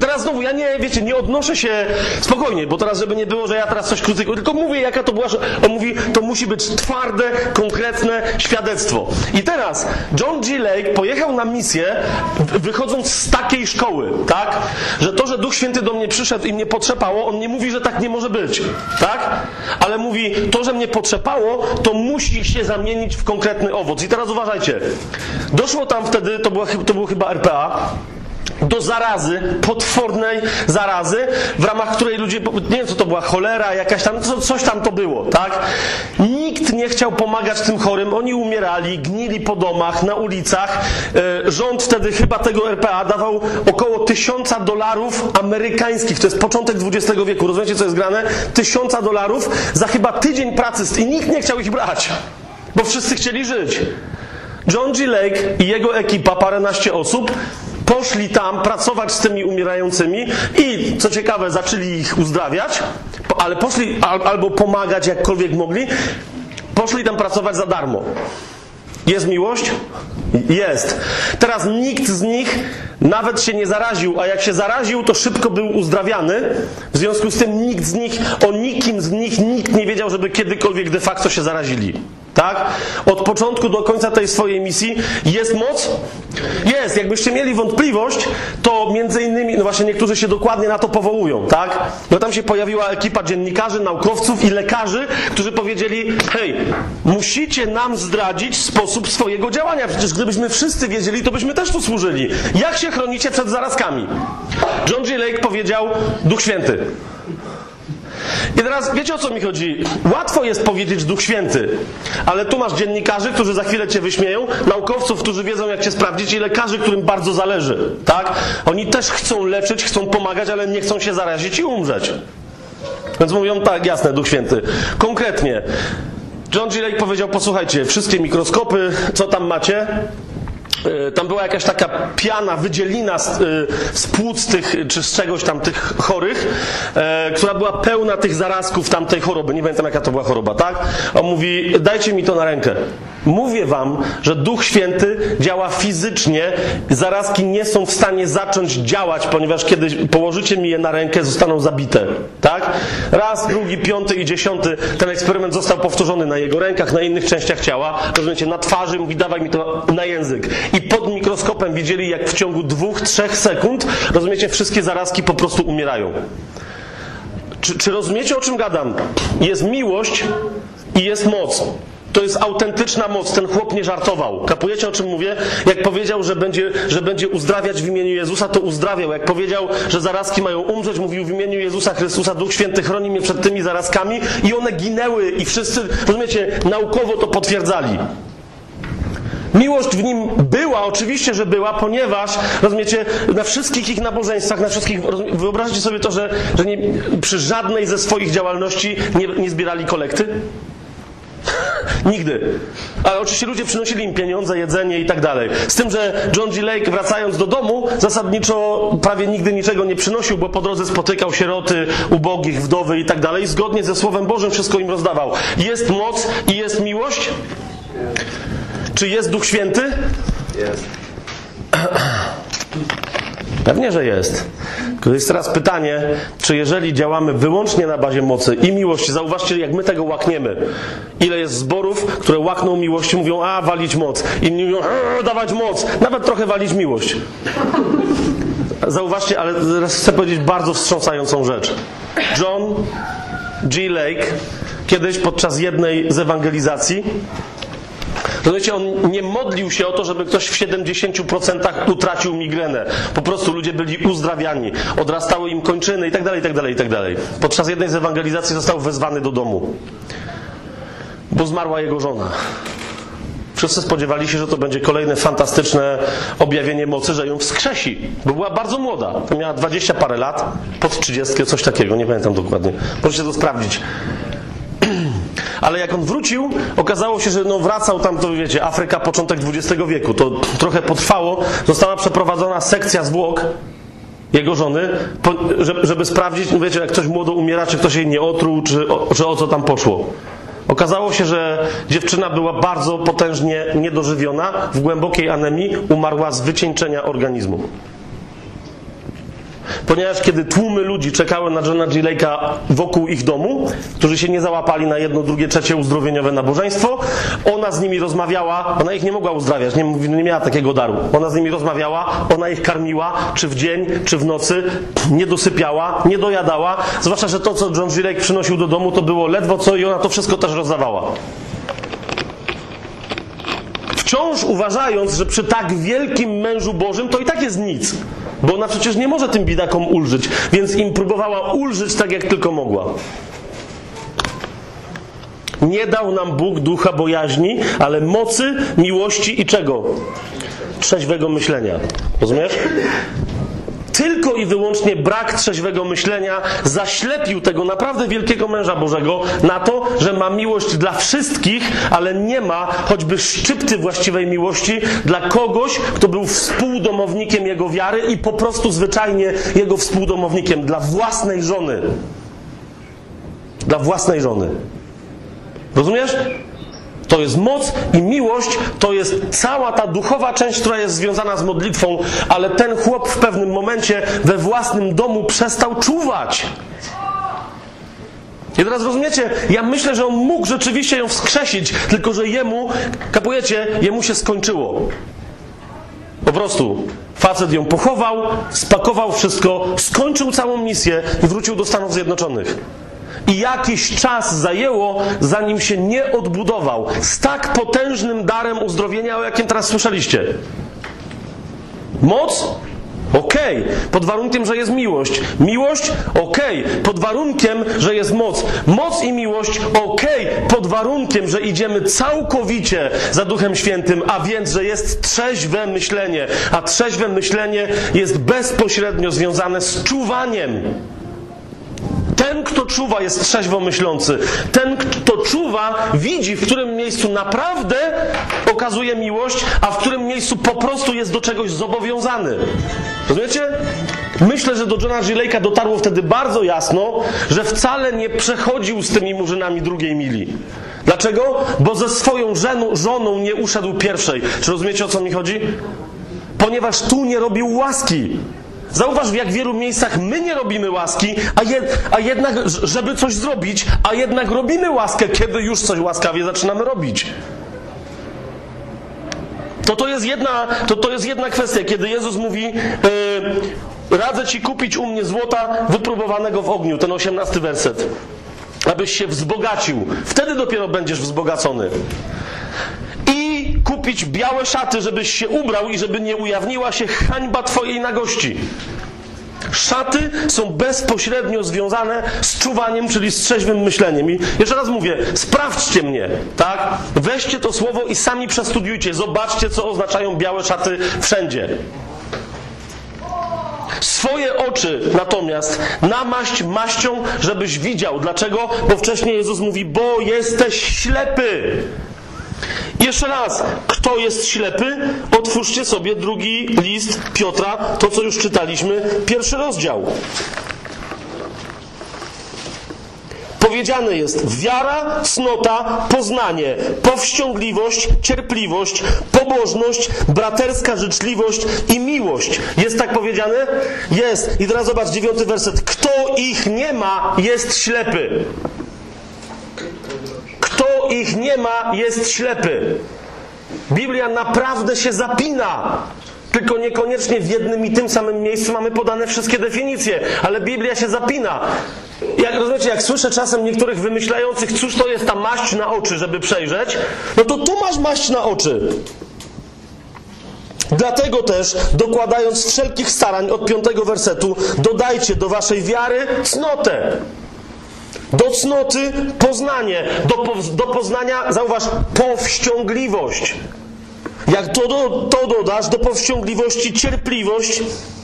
Teraz znowu, ja nie, wiecie, nie odnoszę się spokojnie, bo teraz, żeby nie było, że ja teraz coś krytykuję, tylko mówię, jaka to była. On mówi, to musi być twarde, konkretne świadectwo. I teraz John G. Lake pojechał na misję, wychodząc z takiej szkoły, tak? Że to, że Duch Święty do mnie przyszedł i mnie potrzepało, on nie mówi, że tak nie może być, tak? Ale mówi, to, że mnie potrzepało, to musi się zamienić w konkretny owoc. I teraz uważajcie. Doszło tam wtedy, to, była, to chyba RPA, do zarazy, potwornej zarazy, w ramach której ludzie, nie wiem co to była, cholera jakaś tam, coś tam to było, tak? Nikt nie chciał pomagać tym chorym, oni umierali, gnili po domach, na ulicach. Rząd wtedy chyba tego RPA dawał około tysiąca dolarów amerykańskich, to jest początek XX wieku, rozumiecie co jest grane? Tysiąca dolarów za chyba tydzień pracy i nikt nie chciał ich brać, bo wszyscy chcieli żyć. John G. Lake i jego ekipa, paręnaście osób, poszli tam pracować z tymi umierającymi i, co ciekawe, zaczęli ich uzdrawiać, ale poszli albo pomagać jakkolwiek mogli, poszli tam pracować za darmo. Jest miłość? Jest. Teraz nikt z nich nawet się nie zaraził, a jak się zaraził, to szybko był uzdrawiany. W związku z tym nikt z nich, o nikim z nich nikt nie wiedział, żeby kiedykolwiek de facto się zarazili. Tak? Od początku do końca tej swojej misji jest moc? Jest. Jakbyście mieli wątpliwość, to między innymi, no właśnie niektórzy się dokładnie na to powołują, tak? No tam się pojawiła ekipa dziennikarzy, naukowców i lekarzy, którzy powiedzieli, hej, musicie nam zdradzić sposób swojego działania. Przecież gdybyśmy wszyscy wiedzieli, to byśmy też tu służyli. Jak się chronicie przed zarazkami? John G. Lake powiedział, Duch Święty. I teraz wiecie o co mi chodzi? Łatwo jest powiedzieć Duch Święty, ale tu masz dziennikarzy, którzy za chwilę cię wyśmieją, naukowców, którzy wiedzą jak cię sprawdzić i lekarzy, którym bardzo zależy, tak? Oni też chcą leczyć, chcą pomagać, ale nie chcą się zarazić i umrzeć. Więc mówią tak, jasne, Duch Święty. Konkretnie, John G. Lake powiedział, posłuchajcie, wszystkie mikroskopy, co tam macie, tam była jakaś taka piana, wydzielina z, e, z płuc tych, czy z czegoś tam tych chorych, e, która była pełna tych zarazków tamtej choroby. Nie pamiętam jaka to była choroba, tak? On mówi, dajcie mi to na rękę. Mówię wam, że Duch Święty działa fizycznie, zarazki nie są w stanie zacząć działać, ponieważ kiedy położycie mi je na rękę, zostaną zabite. Tak? Raz, drugi, piąty i dziesiąty ten eksperyment został powtórzony na jego rękach, na innych częściach ciała, rozumiecie, na twarzy, mówi dawaj mi to na język. I pod mikroskopem widzieli, jak w ciągu dwóch, trzech sekund, rozumiecie, wszystkie zarazki po prostu umierają. Czy, czy rozumiecie, o czym gadam? Jest miłość i jest moc. To jest autentyczna moc. Ten chłop nie żartował. Kapujecie o czym mówię? Jak powiedział, że będzie, że będzie uzdrawiać w imieniu Jezusa, to uzdrawiał. Jak powiedział, że zarazki mają umrzeć, mówił w imieniu Jezusa Chrystusa, Duch Święty chroni mnie przed tymi zarazkami i one ginęły i wszyscy, rozumiecie, naukowo to potwierdzali. Miłość w nim była, oczywiście, że była, ponieważ, rozumiecie, na wszystkich ich nabożeństwach, na wszystkich, wyobraźcie sobie to, że, że nie, przy żadnej ze swoich działalności nie, nie zbierali kolekty. Nigdy. Ale oczywiście ludzie przynosili im pieniądze, jedzenie i tak dalej. Z tym, że John G. Lake wracając do domu zasadniczo prawie nigdy niczego nie przynosił, bo po drodze spotykał sieroty, ubogich, wdowy i tak dalej. Zgodnie ze Słowem Bożym wszystko im rozdawał. Jest moc i jest miłość? Czy jest Duch Święty? Jest. Pewnie, że jest. Tylko jest teraz pytanie, czy jeżeli działamy wyłącznie na bazie mocy i miłości, zauważcie, jak my tego łakniemy. Ile jest zborów, które łakną miłości, mówią, a walić moc. Inni mówią, dawać moc. Nawet trochę walić miłość. Zauważcie, ale teraz chcę powiedzieć bardzo wstrząsającą rzecz. John G. Lake kiedyś podczas jednej z ewangelizacji Rozumiecie, on nie modlił się o to, żeby ktoś w 70% utracił migrenę. Po prostu ludzie byli uzdrawiani, odrastały im kończyny itd., itd., itd. Podczas jednej z ewangelizacji został wezwany do domu, bo zmarła jego żona. Wszyscy spodziewali się, że to będzie kolejne fantastyczne objawienie mocy, że ją wskrzesi, bo była bardzo młoda. Miała 20 parę lat, pod 30, coś takiego, nie pamiętam dokładnie. Możecie to sprawdzić. Ale jak on wrócił, okazało się, że no wracał tam, to wiecie, Afryka, początek XX wieku. To trochę potrwało. Została przeprowadzona sekcja zwłok jego żony, żeby sprawdzić, no wiecie, jak ktoś młodo umiera, czy ktoś jej nie otruł, czy o, czy o co tam poszło. Okazało się, że dziewczyna była bardzo potężnie niedożywiona, w głębokiej anemii, umarła z wycieńczenia organizmu. Ponieważ kiedy tłumy ludzi czekały na Johna G. Lake'a wokół ich domu, którzy się nie załapali na jedno, drugie, trzecie uzdrowieniowe nabożeństwo, ona z nimi rozmawiała, ona ich nie mogła uzdrawiać, nie, nie miała takiego daru. Ona z nimi rozmawiała, ona ich karmiła, czy w dzień, czy w nocy, nie dosypiała, nie dojadała, zwłaszcza, że to, co John G. Lake przynosił do domu, to było ledwo co i ona to wszystko też rozdawała wciąż uważając, że przy tak wielkim mężu Bożym to i tak jest nic. Bo ona przecież nie może tym bidakom ulżyć, więc im próbowała ulżyć tak, jak tylko mogła. Nie dał nam Bóg ducha bojaźni, ale mocy, miłości i czego? Trzeźwego myślenia. Rozumiesz? Tylko i wyłącznie brak trzeźwego myślenia zaślepił tego naprawdę wielkiego męża Bożego na to, że ma miłość dla wszystkich, ale nie ma choćby szczypty właściwej miłości dla kogoś, kto był współdomownikiem jego wiary i po prostu zwyczajnie jego współdomownikiem dla własnej żony. Dla własnej żony. Rozumiesz? To jest moc i miłość, to jest cała ta duchowa część, która jest związana z modlitwą, ale ten chłop w pewnym momencie we własnym domu przestał czuwać. I teraz rozumiecie, ja myślę, że on mógł rzeczywiście ją wskrzesić, tylko że jemu, kapujecie, jemu się skończyło. Po prostu facet ją pochował, spakował wszystko, skończył całą misję i wrócił do Stanów Zjednoczonych. I jakiś czas zajęło, zanim się nie odbudował z tak potężnym darem uzdrowienia, o jakim teraz słyszeliście. Moc? Okej, okay. pod warunkiem, że jest miłość. Miłość? Okej, okay. pod warunkiem, że jest moc. Moc i miłość? Okej, okay. pod warunkiem, że idziemy całkowicie za Duchem Świętym, a więc, że jest trzeźwe myślenie. A trzeźwe myślenie jest bezpośrednio związane z czuwaniem. Ten, kto czuwa, jest trzeźwo myślący. Ten, kto czuwa, widzi, w którym miejscu naprawdę okazuje miłość, a w którym miejscu po prostu jest do czegoś zobowiązany. Rozumiecie? Myślę, że do Johna Gileika dotarło wtedy bardzo jasno, że wcale nie przechodził z tymi murzynami drugiej mili. Dlaczego? Bo ze swoją żoną nie uszedł pierwszej. Czy rozumiecie, o co mi chodzi? Ponieważ tu nie robił łaski. Zauważ, w jak wielu miejscach my nie robimy łaski, a, a jednak, żeby coś zrobić, a jednak robimy łaskę, kiedy już coś łaskawie zaczynamy robić. To to jest jedna, to, to jest jedna kwestia, kiedy Jezus mówi, yy, radzę ci kupić u mnie złota wypróbowanego w ogniu, ten osiemnasty werset, abyś się wzbogacił. Wtedy dopiero będziesz wzbogacony i kupić białe szaty, żebyś się ubrał i żeby nie ujawniła się hańba Twojej nagości. Szaty są bezpośrednio związane z czuwaniem, czyli z trzeźwym myśleniem. I jeszcze raz mówię, sprawdźcie mnie, tak? Weźcie to słowo i sami przestudiujcie. Zobaczcie, co oznaczają białe szaty wszędzie. Swoje oczy natomiast namaść maścią, żebyś widział. Dlaczego? Bo wcześniej Jezus mówi, bo jesteś ślepy. Jeszcze raz, kto jest ślepy? Otwórzcie sobie drugi list Piotra, to co już czytaliśmy, pierwszy rozdział. Powiedziane jest wiara, cnota, poznanie, powściągliwość, cierpliwość, pobożność, braterska życzliwość i miłość. Jest tak powiedziane? Jest. I teraz zobacz dziewiąty werset. Kto ich nie ma, jest ślepy. Ich nie ma, jest ślepy. Biblia naprawdę się zapina. Tylko niekoniecznie w jednym i tym samym miejscu mamy podane wszystkie definicje, ale Biblia się zapina. Jak rozumiecie, jak słyszę czasem niektórych wymyślających, cóż to jest ta maść na oczy, żeby przejrzeć, no to tu masz maść na oczy. Dlatego też, dokładając wszelkich starań od piątego wersetu, dodajcie do waszej wiary cnotę. Do cnoty poznanie, do, do poznania, zauważ, powściągliwość. Jak to, do, to dodasz, do powściągliwości cierpliwość,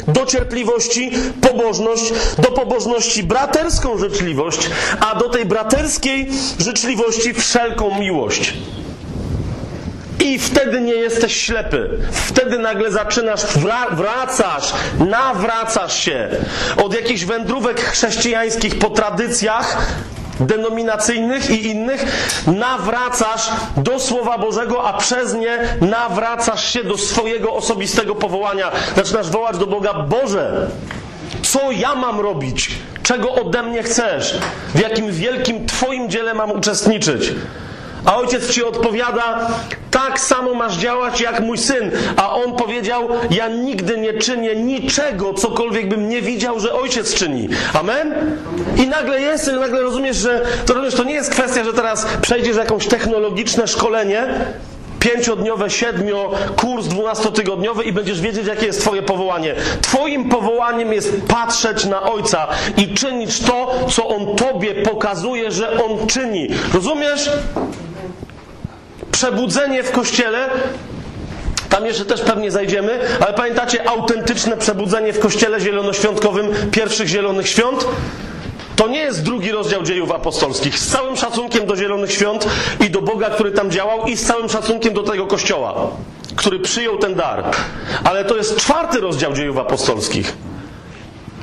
do cierpliwości pobożność, do pobożności braterską życzliwość, a do tej braterskiej życzliwości wszelką miłość. I wtedy nie jesteś ślepy. Wtedy nagle zaczynasz, wra- wracasz, nawracasz się od jakichś wędrówek chrześcijańskich po tradycjach denominacyjnych i innych, nawracasz do Słowa Bożego, a przez nie nawracasz się do swojego osobistego powołania. Zaczynasz wołać do Boga, Boże, co ja mam robić? Czego ode mnie chcesz? W jakim wielkim Twoim dziele mam uczestniczyć? A ojciec ci odpowiada, tak samo masz działać jak mój syn. A on powiedział, ja nigdy nie czynię niczego, cokolwiek bym nie widział, że ojciec czyni. Amen? I nagle jest, i nagle rozumiesz, że to, rozumiesz, to nie jest kwestia, że teraz przejdziesz jakąś technologiczne szkolenie, pięciodniowe, siedmio, kurs dwunastotygodniowy i będziesz wiedzieć, jakie jest Twoje powołanie. Twoim powołaniem jest patrzeć na Ojca i czynić to, co On Tobie pokazuje, że On czyni. Rozumiesz? Przebudzenie w kościele tam jeszcze też pewnie zajdziemy, ale pamiętacie autentyczne przebudzenie w kościele zielonoświątkowym pierwszych zielonych świąt? To nie jest drugi rozdział dziejów apostolskich. Z całym szacunkiem do Zielonych Świąt i do Boga, który tam działał, i z całym szacunkiem do tego kościoła, który przyjął ten dar. Ale to jest czwarty rozdział dziejów apostolskich.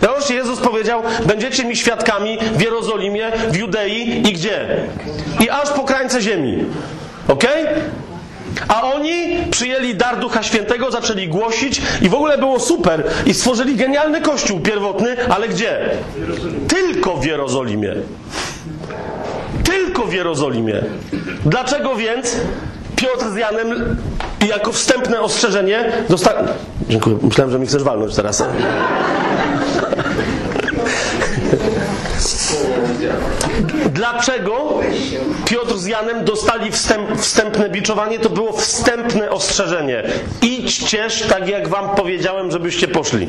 Zobaczcie, Jezus powiedział: Będziecie mi świadkami w Jerozolimie, w Judei i gdzie? I aż po krańce ziemi. Ok? A oni przyjęli dar Ducha Świętego, zaczęli głosić i w ogóle było super. I stworzyli genialny kościół pierwotny, ale gdzie? Tylko w Jerozolimie. Tylko w Jerozolimie. Dlaczego więc Piotr z Janem jako wstępne ostrzeżenie dostali... Dziękuję, myślałem, że mi chcesz walnąć teraz. Dlaczego Piotr z Janem dostali wstęp, wstępne biczowanie? To było wstępne ostrzeżenie. Idźcież tak, jak wam powiedziałem, żebyście poszli.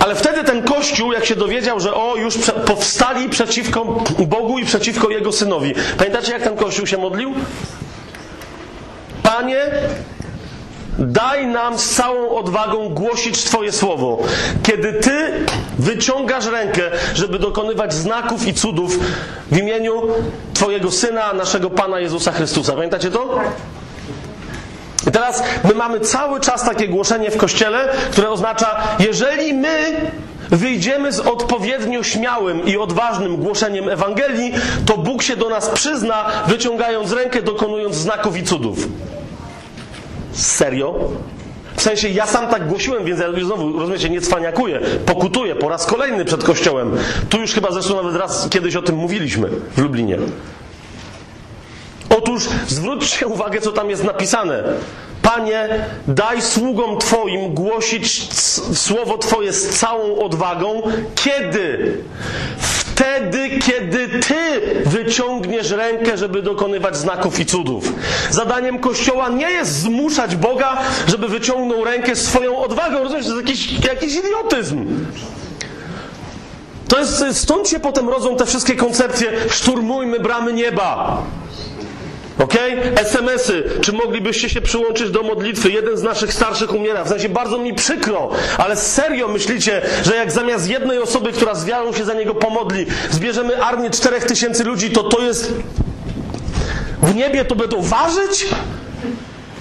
Ale wtedy ten kościół, jak się dowiedział, że o, już powstali przeciwko Bogu i przeciwko Jego synowi. Pamiętacie, jak ten kościół się modlił? Panie, daj nam z całą odwagą głosić Twoje słowo. Kiedy Ty wyciągasz rękę, żeby dokonywać znaków i cudów w imieniu Twojego Syna, naszego Pana Jezusa Chrystusa. Pamiętacie to? I teraz my mamy cały czas takie głoszenie w kościele, które oznacza, jeżeli my wyjdziemy z odpowiednio śmiałym i odważnym głoszeniem Ewangelii, to Bóg się do nas przyzna, wyciągając rękę, dokonując znaków i cudów. Serio? W sensie ja sam tak głosiłem, więc ja znowu, rozumiecie, nie cwaniakuję, pokutuję po raz kolejny przed kościołem. Tu już chyba zresztą nawet raz kiedyś o tym mówiliśmy w Lublinie. Otóż zwróćcie uwagę, co tam jest napisane. Panie, daj sługom Twoim głosić słowo Twoje z całą odwagą. Kiedy? Wtedy, kiedy Ty wyciągniesz rękę, żeby dokonywać znaków i cudów. Zadaniem Kościoła nie jest zmuszać Boga, żeby wyciągnął rękę swoją odwagą. Rozumiesz, to jest jakiś, jakiś idiotyzm. To jest, stąd się potem rodzą te wszystkie koncepcje szturmujmy bramy nieba. Ok? SMS-y. Czy moglibyście się przyłączyć do modlitwy? Jeden z naszych starszych umiera. W sensie bardzo mi przykro, ale serio myślicie, że jak zamiast jednej osoby, która z wiarą się za niego pomodli, zbierzemy armię czterech tysięcy ludzi, to to jest. W niebie to będą ważyć?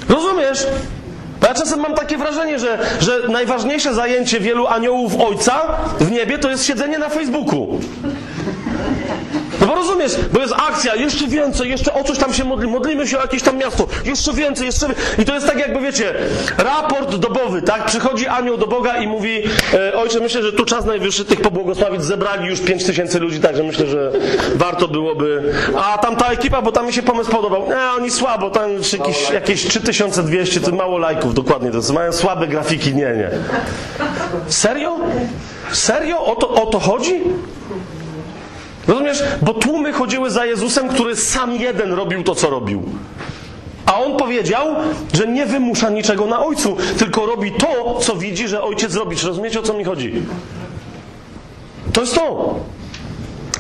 Rozumiesz? Bo ja czasem mam takie wrażenie, że, że najważniejsze zajęcie wielu aniołów Ojca w niebie to jest siedzenie na Facebooku. No bo rozumiesz, bo jest akcja, jeszcze więcej, jeszcze o coś tam się modli, modlimy się o jakieś tam miasto, jeszcze więcej, jeszcze I to jest tak jakby, wiecie, raport dobowy, tak? Przychodzi anioł do Boga i mówi, e, ojcze, myślę, że tu czas najwyższy tych pobłogosławić, zebrali już 5 tysięcy ludzi, także myślę, że warto byłoby... A tam ta ekipa, bo tam mi się pomysł podobał, nie, oni słabo, tam jakieś, jakieś 3200, to mało lajków, dokładnie, to mają słabe grafiki, nie, nie. Serio? Serio? O to, o to chodzi? Rozumiesz? Bo tłumy chodziły za Jezusem, który sam jeden robił to, co robił. A on powiedział, że nie wymusza niczego na ojcu, tylko robi to, co widzi, że ojciec robi. Czy rozumiecie, o co mi chodzi? To jest to.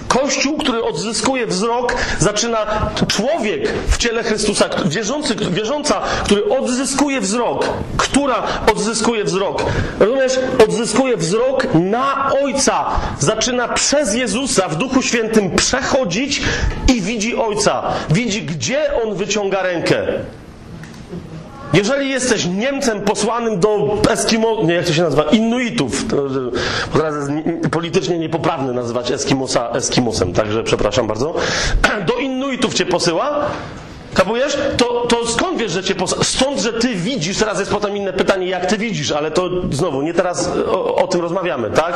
Kościół, który odzyskuje wzrok, zaczyna człowiek w ciele Chrystusa, wierzący, wierząca, który odzyskuje wzrok, która odzyskuje wzrok. Rozumiesz? Odzyskuje wzrok na Ojca. Zaczyna przez Jezusa w Duchu Świętym przechodzić i widzi Ojca. Widzi, gdzie On wyciąga rękę. Jeżeli jesteś Niemcem posłanym do Eskimo, nie jak to się nazywa, Inuitów, bo teraz jest politycznie niepoprawne nazywać Eskimosa Eskimosem, także przepraszam bardzo, do Inuitów cię posyła, Kapujesz? To, to skąd wiesz, że cię posyła? Stąd, że ty widzisz, teraz jest potem inne pytanie, jak ty widzisz, ale to znowu, nie teraz o, o tym rozmawiamy, tak?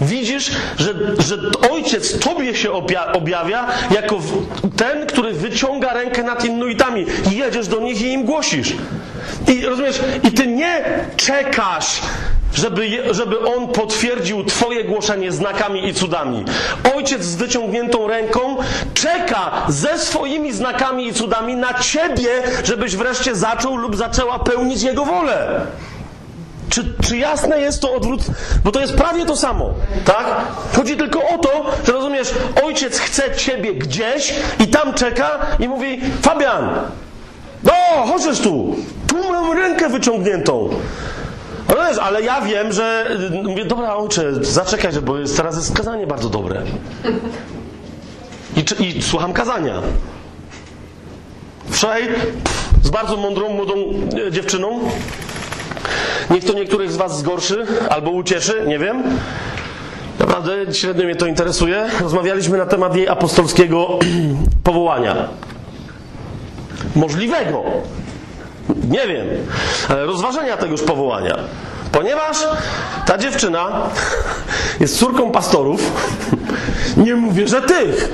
Widzisz, że, że ojciec tobie się objawia jako ten, który wyciąga rękę nad Inuitami jedziesz do nich i im głosisz. I rozumiesz, i ty nie czekasz, żeby, żeby on potwierdził Twoje głoszenie znakami i cudami. Ojciec z wyciągniętą ręką czeka ze swoimi znakami i cudami na Ciebie, żebyś wreszcie zaczął lub zaczęła pełnić Jego wolę. Czy, czy jasne jest to odwrót? Bo to jest prawie to samo, tak? Chodzi tylko o to, że rozumiesz, ojciec chce ciebie gdzieś i tam czeka i mówi: Fabian, no, chodź tu, tu mam rękę wyciągniętą. No wiesz, ale ja wiem, że mówię, dobra ojcze, zaczekaj, bo jest, teraz jest kazanie bardzo dobre. I, i słucham kazania. Wczoraj z bardzo mądrą, młodą e, dziewczyną, niech to niektórych z was zgorszy albo ucieszy, nie wiem. Naprawdę średnio mnie to interesuje. Rozmawialiśmy na temat jej apostolskiego powołania. Możliwego. Nie wiem. Ale rozważenia tegoż powołania. Ponieważ ta dziewczyna jest córką pastorów, nie mówię, że tych.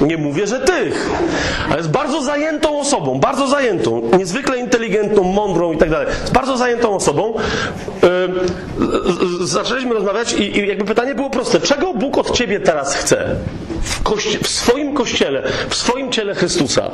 Nie mówię, że tych. Ale jest bardzo zajętą osobą, bardzo zajętą, niezwykle inteligentną, mądrą i tak dalej. Jest bardzo zajętą osobą. Yy, zaczęliśmy rozmawiać i, jakby pytanie było proste. Czego Bóg od ciebie teraz chce? W, kości- w swoim kościele, w swoim ciele Chrystusa.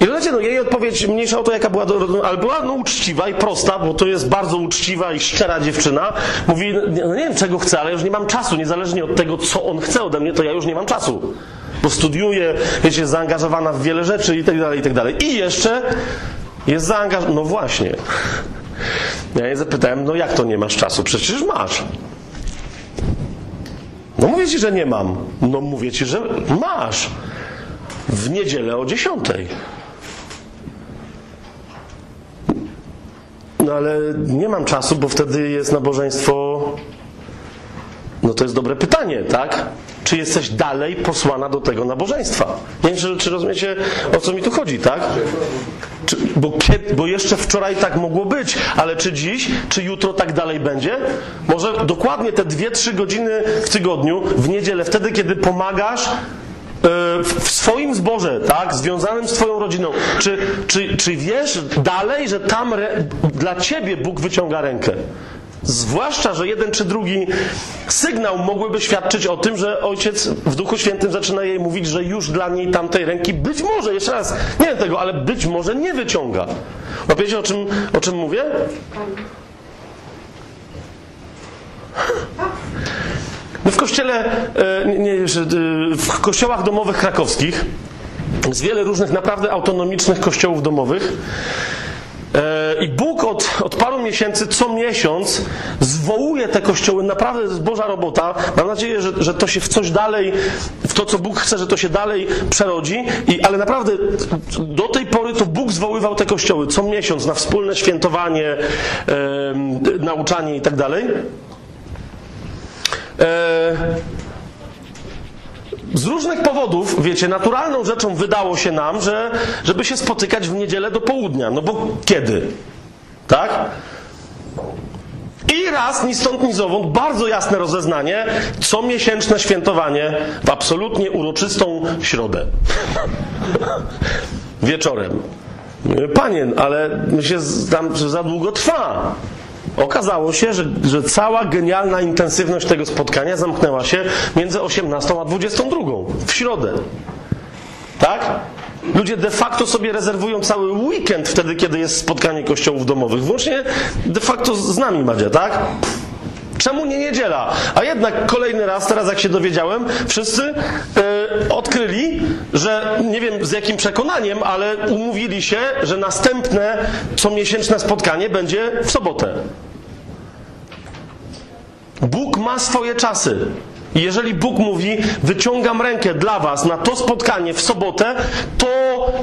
I rozumiecie, no jej odpowiedź, mniejsza o to, jaka była, ale była no, uczciwa i prosta, bo to jest bardzo uczciwa i szczera dziewczyna. Mówi, no nie wiem czego chce, ale już nie mam czasu, niezależnie od tego, co on chce ode mnie, to ja już nie mam czasu. Bo studiuję, wiecie, jest zaangażowana w wiele rzeczy i tak dalej, i tak dalej. I jeszcze jest zaangażowana, no właśnie. Ja jej zapytałem, no jak to nie masz czasu? Przecież masz. No mówię ci, że nie mam. No mówię ci, że masz. W niedzielę o dziesiątej. No ale nie mam czasu, bo wtedy jest nabożeństwo. No to jest dobre pytanie, tak? Czy jesteś dalej posłana do tego nabożeństwa? Nie wiem, czy, czy rozumiecie, o co mi tu chodzi, tak? Czy, bo, bo jeszcze wczoraj tak mogło być, ale czy dziś, czy jutro tak dalej będzie? Może dokładnie te dwie, trzy godziny w tygodniu, w niedzielę, wtedy, kiedy pomagasz w swoim zborze, tak, związanym z Twoją rodziną, czy, czy, czy wiesz dalej, że tam re, dla Ciebie Bóg wyciąga rękę? Zwłaszcza, że jeden czy drugi sygnał mogłyby świadczyć o tym, że ojciec w Duchu Świętym zaczyna jej mówić, że już dla niej tamtej ręki być może, jeszcze raz, nie wiem tego, ale być może nie wyciąga. Łapiecie o czym, o czym mówię? No w kościele, nie, nie, w kościołach domowych krakowskich jest wiele różnych naprawdę autonomicznych kościołów domowych. I Bóg od, od paru miesięcy, co miesiąc, zwołuje te kościoły. Naprawdę to jest Boża robota. Mam nadzieję, że, że to się w coś dalej, w to, co Bóg chce, że to się dalej przerodzi. I, ale naprawdę do tej pory to Bóg zwoływał te kościoły co miesiąc na wspólne świętowanie, e, nauczanie i tak. Z różnych powodów, wiecie, naturalną rzeczą wydało się nam, że żeby się spotykać w niedzielę do południa. No bo kiedy? Tak? I raz, ni stąd, ni zowąd, bardzo jasne rozeznanie, co miesięczne świętowanie w absolutnie uroczystą środę. Wieczorem. Panie, ale się tam za długo trwa. Okazało się, że, że cała genialna intensywność tego spotkania zamknęła się między 18 a 22 w środę. Tak? Ludzie de facto sobie rezerwują cały weekend wtedy, kiedy jest spotkanie kościołów domowych. Włącznie de facto z nami, Madzia, tak? Czemu nie niedziela? A jednak kolejny raz, teraz jak się dowiedziałem, wszyscy e, odkryli, że nie wiem z jakim przekonaniem, ale umówili się, że następne comiesięczne spotkanie będzie w sobotę. Bóg ma swoje czasy. Jeżeli Bóg mówi, wyciągam rękę dla was na to spotkanie w sobotę, to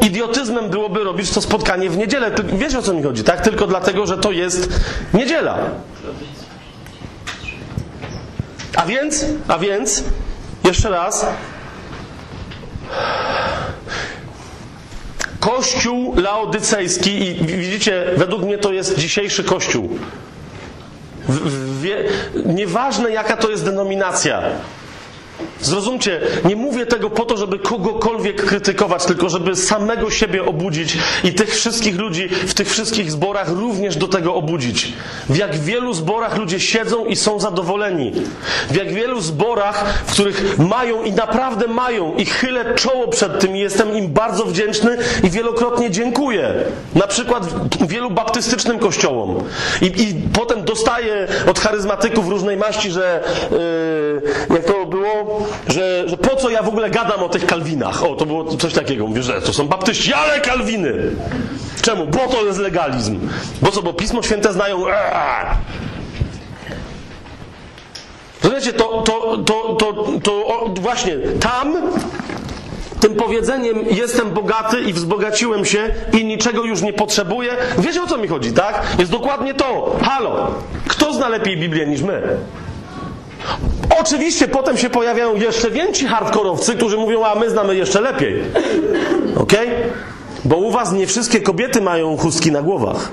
idiotyzmem byłoby robić to spotkanie w niedzielę. Wiesz o co mi chodzi, tak? Tylko dlatego, że to jest niedziela. A więc, a więc, jeszcze raz, Kościół laodycejski i widzicie, według mnie to jest dzisiejszy Kościół. W, w, wie, nieważne jaka to jest denominacja. Zrozumcie, nie mówię tego po to, żeby kogokolwiek krytykować, tylko żeby samego siebie obudzić i tych wszystkich ludzi w tych wszystkich zborach również do tego obudzić. W jak wielu zborach ludzie siedzą i są zadowoleni. W jak wielu zborach, w których mają i naprawdę mają i chylę czoło przed tym i jestem im bardzo wdzięczny i wielokrotnie dziękuję. Na przykład wielu baptystycznym kościołom. I, i potem dostaję od charyzmatyków różnej maści, że yy, jak to było, że, że po co ja w ogóle gadam o tych Kalwinach? O, to było coś takiego. Mówię, że to są baptyści, ale Kalwiny! Czemu? Bo to jest legalizm. Bo co, bo Pismo Święte znają... Eee! To, to, to, to, to o, właśnie tam tym powiedzeniem jestem bogaty i wzbogaciłem się i niczego już nie potrzebuję. Wiecie o co mi chodzi, tak? Jest dokładnie to. Halo, kto zna lepiej Biblię niż my? Oczywiście potem się pojawiają jeszcze więksi hardkorowcy, którzy mówią, a my znamy jeszcze lepiej. Ok? Bo u was nie wszystkie kobiety mają chustki na głowach.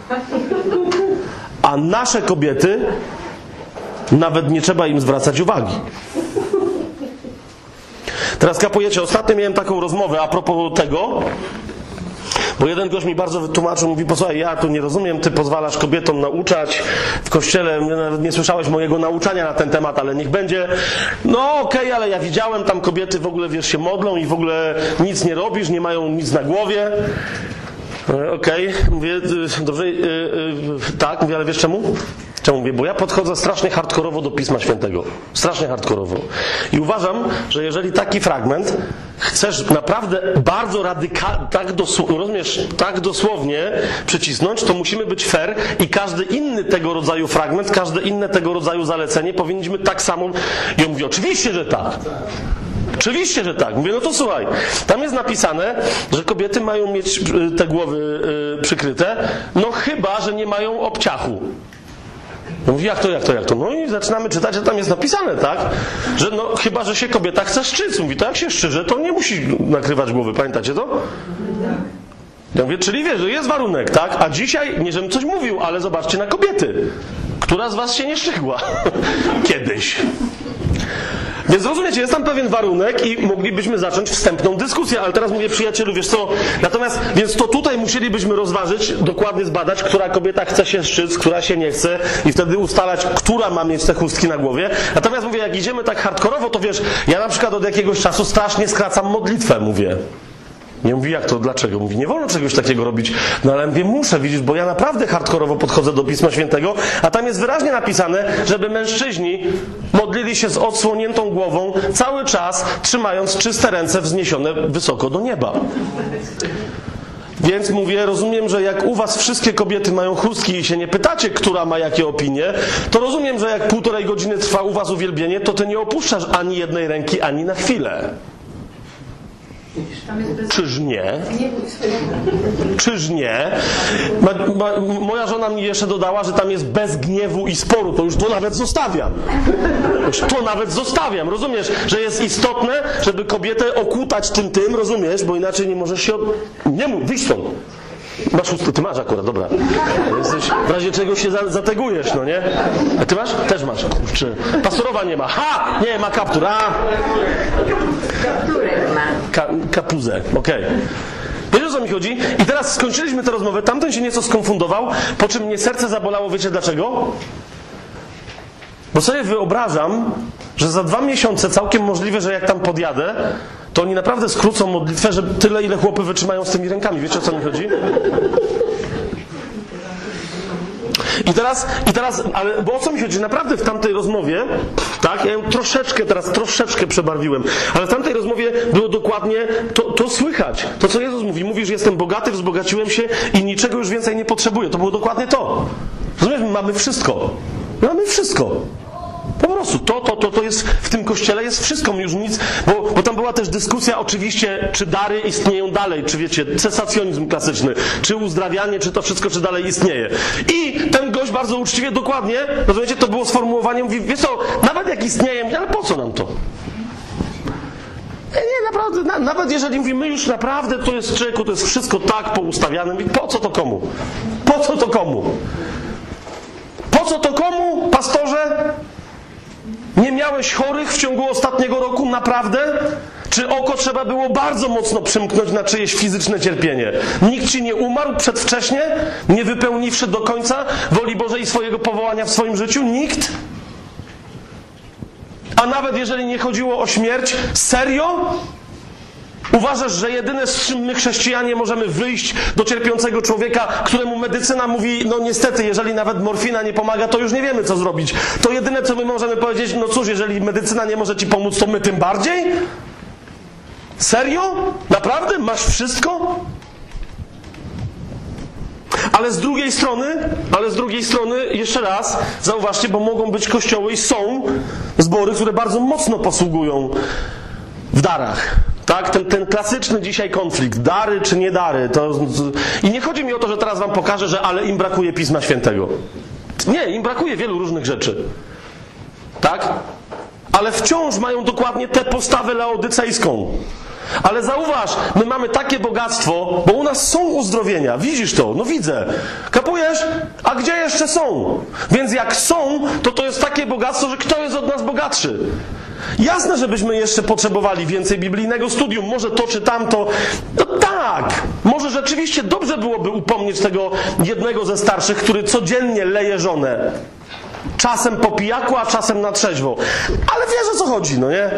A nasze kobiety nawet nie trzeba im zwracać uwagi. Teraz kapujecie, ostatnio miałem taką rozmowę a propos tego, bo jeden gość mi bardzo wytłumaczył, mówi, posłuchaj, ja tu nie rozumiem, ty pozwalasz kobietom nauczać w kościele, nawet nie słyszałeś mojego nauczania na ten temat, ale niech będzie. No okej, okay, ale ja widziałem, tam kobiety w ogóle, wiesz, się modlą i w ogóle nic nie robisz, nie mają nic na głowie. Okej, okay. mówię, y, dobrze, yy, yy, tak, mówię, ale wiesz czemu? Czemu mówię? Bo ja podchodzę strasznie hardkorowo do Pisma Świętego. Strasznie hardkorowo. I uważam, że jeżeli taki fragment chcesz naprawdę bardzo radykalnie, tak, dosł- tak dosłownie przycisnąć, to musimy być fair i każdy inny tego rodzaju fragment, każde inne tego rodzaju zalecenie powinniśmy tak samo. I on mówi, oczywiście, że tak. Oczywiście, że tak. Mówię, no to słuchaj, tam jest napisane, że kobiety mają mieć te głowy przykryte, no chyba, że nie mają obciachu. Mówi, jak to, jak to, jak to? No i zaczynamy czytać, że tam jest napisane, tak? Że no, chyba, że się kobieta chce szczyc. Mówi, to jak się szczyże, to nie musi nakrywać głowy. Pamiętacie to? Ja mówię, czyli wiesz, że jest warunek, tak? A dzisiaj, nie żebym coś mówił, ale zobaczcie na kobiety. Która z was się nie szczygła? Kiedyś. Więc rozumiecie, jest tam pewien warunek i moglibyśmy zacząć wstępną dyskusję, ale teraz mówię przyjacielu, wiesz co, natomiast, więc to tutaj musielibyśmy rozważyć, dokładnie zbadać, która kobieta chce się szczyc, która się nie chce i wtedy ustalać, która ma mieć te chustki na głowie. Natomiast mówię, jak idziemy tak hardkorowo, to wiesz, ja na przykład od jakiegoś czasu strasznie skracam modlitwę, mówię. Nie mówi, jak to, dlaczego? Mówi, nie wolno czegoś takiego robić. No ale mówię, muszę, widzisz, bo ja naprawdę hardkorowo podchodzę do Pisma Świętego, a tam jest wyraźnie napisane, żeby mężczyźni modlili się z odsłoniętą głową cały czas, trzymając czyste ręce wzniesione wysoko do nieba. Więc mówię, rozumiem, że jak u was wszystkie kobiety mają chustki i się nie pytacie, która ma jakie opinie, to rozumiem, że jak półtorej godziny trwa u was uwielbienie, to ty nie opuszczasz ani jednej ręki, ani na chwilę. Czyż nie? Czyż nie? Moja żona mi jeszcze dodała, że tam jest bez gniewu i sporu. To już to nawet zostawiam. Już to nawet zostawiam. Rozumiesz, że jest istotne, żeby kobietę okutać tym tym, rozumiesz, bo inaczej nie możesz się... Od... Nie mów, wyjść stąd. Masz chustkę, ty masz akurat, dobra. Jesteś, w razie czego się zategujesz, no nie? A ty masz? Też masz, kurczę. Pastorowa nie ma. Ha! Nie, ma kaptur. A! Kapturek ma. Ka kapuzę, okej. Okay. Wiesz o co mi chodzi? I teraz skończyliśmy tę rozmowę, tamten się nieco skonfundował, po czym mnie serce zabolało, wiecie dlaczego? Bo sobie wyobrażam, że za dwa miesiące całkiem możliwe, że jak tam podjadę, to oni naprawdę skrócą modlitwę, że tyle, ile chłopy wytrzymają z tymi rękami. Wiecie o co mi chodzi? I teraz, i teraz, ale bo o co mi chodzi? Naprawdę w tamtej rozmowie, tak, ja ją troszeczkę teraz, troszeczkę przebarwiłem, ale w tamtej rozmowie było dokładnie to, to słychać. To, co Jezus mówi. Mówi, że jestem bogaty, wzbogaciłem się i niczego już więcej nie potrzebuję. To było dokładnie to. Rozumiesz? Mamy wszystko. Mamy wszystko. Po prostu to, to, to, to jest w tym kościele jest wszystko, już nic, bo, bo tam była też dyskusja oczywiście, czy dary istnieją dalej, czy wiecie, cesacjonizm klasyczny, czy uzdrawianie, czy to wszystko, czy dalej istnieje. I ten gość bardzo uczciwie, dokładnie, rozumiecie, to było sformułowanie, mówi, wiesz co, nawet jak istnieje, ale po co nam to? Nie, naprawdę, na, nawet jeżeli mówimy już naprawdę, to jest człowieku, to jest wszystko tak poustawiane, mówi, po co to komu? Po co to komu? Po co to komu, pastorze? Nie miałeś chorych w ciągu ostatniego roku, naprawdę? Czy oko trzeba było bardzo mocno przymknąć na czyjeś fizyczne cierpienie? Nikt ci nie umarł przedwcześnie, nie wypełniwszy do końca woli Bożej swojego powołania w swoim życiu? Nikt? A nawet jeżeli nie chodziło o śmierć, serio? Uważasz, że jedyne z czym my chrześcijanie możemy wyjść do cierpiącego człowieka, któremu medycyna mówi, no niestety, jeżeli nawet morfina nie pomaga, to już nie wiemy, co zrobić. To jedyne, co my możemy powiedzieć, no cóż, jeżeli medycyna nie może ci pomóc, to my tym bardziej? Serio? Naprawdę? Masz wszystko? Ale z drugiej strony, ale z drugiej strony, jeszcze raz, zauważcie, bo mogą być kościoły i są zbory, które bardzo mocno posługują w darach. Tak, ten, ten klasyczny dzisiaj konflikt, dary czy nie dary. To, I nie chodzi mi o to, że teraz wam pokażę, że ale im brakuje Pisma Świętego. Nie, im brakuje wielu różnych rzeczy. Tak? Ale wciąż mają dokładnie tę postawę laodycejską. Ale zauważ, my mamy takie bogactwo, bo u nas są uzdrowienia. Widzisz to? No widzę. Kapujesz? A gdzie jeszcze są? Więc jak są, to to jest takie bogactwo, że kto jest od nas bogatszy? Jasne, żebyśmy jeszcze potrzebowali więcej biblijnego studium, może to czy tamto. No tak, może rzeczywiście dobrze byłoby upomnieć tego jednego ze starszych, który codziennie leje żonę. Czasem po pijaku, a czasem na trzeźwo. Ale wiesz o co chodzi, no nie?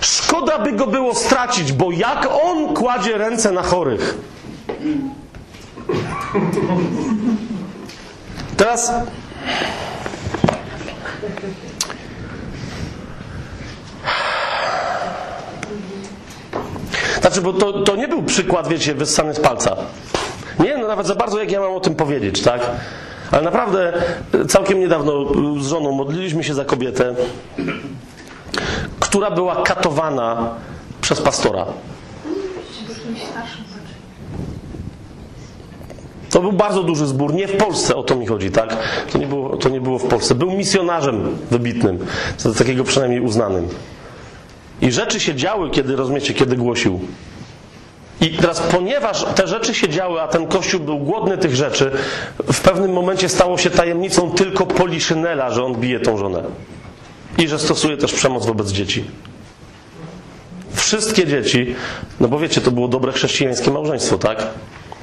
Szkoda by go było stracić, bo jak on kładzie ręce na chorych. Teraz. Znaczy, bo to, to nie był przykład, wiecie, wyssany z palca. Nie, no nawet za bardzo jak ja mam o tym powiedzieć, tak? Ale naprawdę całkiem niedawno z żoną modliliśmy się za kobietę, która była katowana przez pastora. To był bardzo duży zbór, nie w Polsce, o to mi chodzi, tak? To nie było, to nie było w Polsce. Był misjonarzem wybitnym, z takiego przynajmniej uznanym. I rzeczy się działy, kiedy, rozumiecie, kiedy głosił. I teraz, ponieważ te rzeczy się działy, a ten kościół był głodny tych rzeczy, w pewnym momencie stało się tajemnicą tylko Poliszynela, że on bije tą żonę. I że stosuje też przemoc wobec dzieci. Wszystkie dzieci, no bo wiecie, to było dobre chrześcijańskie małżeństwo, tak?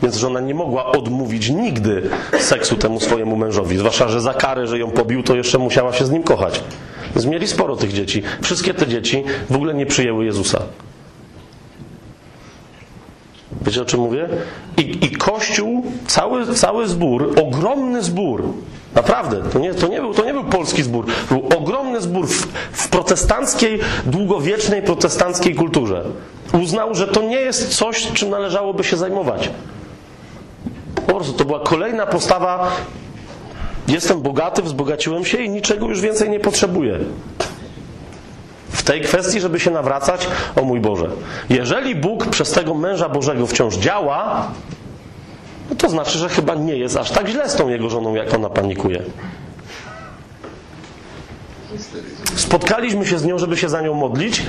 Więc żona nie mogła odmówić nigdy seksu temu swojemu mężowi. Zwłaszcza, że za karę, że ją pobił, to jeszcze musiała się z nim kochać. Więc mieli sporo tych dzieci. Wszystkie te dzieci w ogóle nie przyjęły Jezusa. Wiecie o czym mówię? I, i Kościół, cały, cały zbór, ogromny zbór, naprawdę, to nie, to, nie był, to nie był polski zbór, był ogromny zbór w, w protestanckiej, długowiecznej protestanckiej kulturze. Uznał, że to nie jest coś, czym należałoby się zajmować. Po prostu to była kolejna postawa. Jestem bogaty, wzbogaciłem się i niczego już więcej nie potrzebuję. W tej kwestii, żeby się nawracać, o mój Boże. Jeżeli Bóg przez tego męża Bożego wciąż działa, no to znaczy, że chyba nie jest aż tak źle z tą jego żoną, jak ona panikuje. Spotkaliśmy się z nią, żeby się za nią modlić,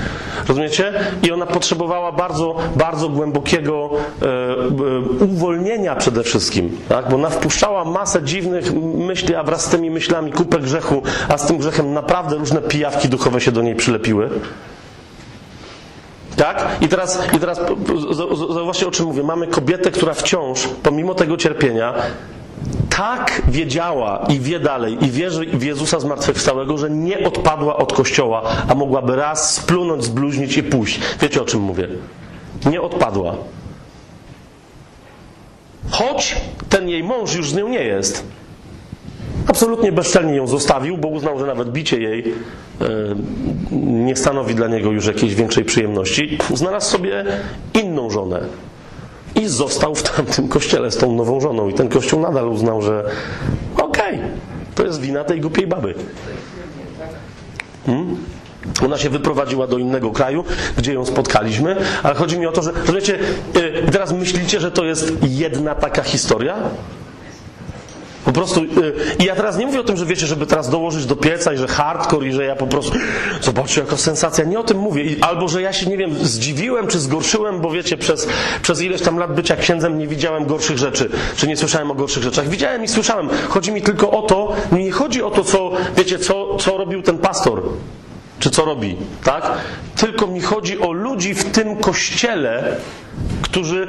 rozumiecie? I ona potrzebowała bardzo, bardzo głębokiego e, e, uwolnienia przede wszystkim, tak? Bo ona wpuszczała masę dziwnych myśli, a wraz z tymi myślami kupę grzechu, a z tym grzechem naprawdę różne pijawki duchowe się do niej przylepiły. Tak? I teraz, i teraz zauważcie o czym mówię. Mamy kobietę, która wciąż, pomimo tego cierpienia, tak wiedziała i wie dalej i wierzy w Jezusa zmartwychwstałego, że nie odpadła od Kościoła, a mogłaby raz splunąć, zbluźnić i pójść. Wiecie o czym mówię? Nie odpadła. Choć ten jej mąż już z nią nie jest. Absolutnie bezczelnie ją zostawił, bo uznał, że nawet bicie jej e, nie stanowi dla niego już jakiejś większej przyjemności. Znalazł sobie inną żonę, i został w tamtym kościele z tą nową żoną. I ten kościół nadal uznał, że okej, okay, to jest wina tej głupiej baby. Hmm? Ona się wyprowadziła do innego kraju, gdzie ją spotkaliśmy, ale chodzi mi o to, że, wiecie, y, teraz myślicie, że to jest jedna taka historia? Po prostu, y, i ja teraz nie mówię o tym, że wiecie, żeby teraz dołożyć do pieca i że hardcore i że ja po prostu, zobaczcie jaka sensacja, nie o tym mówię. Albo, że ja się, nie wiem, zdziwiłem czy zgorszyłem, bo wiecie, przez, przez ileś tam lat bycia księdzem nie widziałem gorszych rzeczy, czy nie słyszałem o gorszych rzeczach. Widziałem i słyszałem. Chodzi mi tylko o to, nie chodzi o to, co, wiecie, co, co robił ten pastor czy co robi, tak? Tylko mi chodzi o ludzi w tym kościele, którzy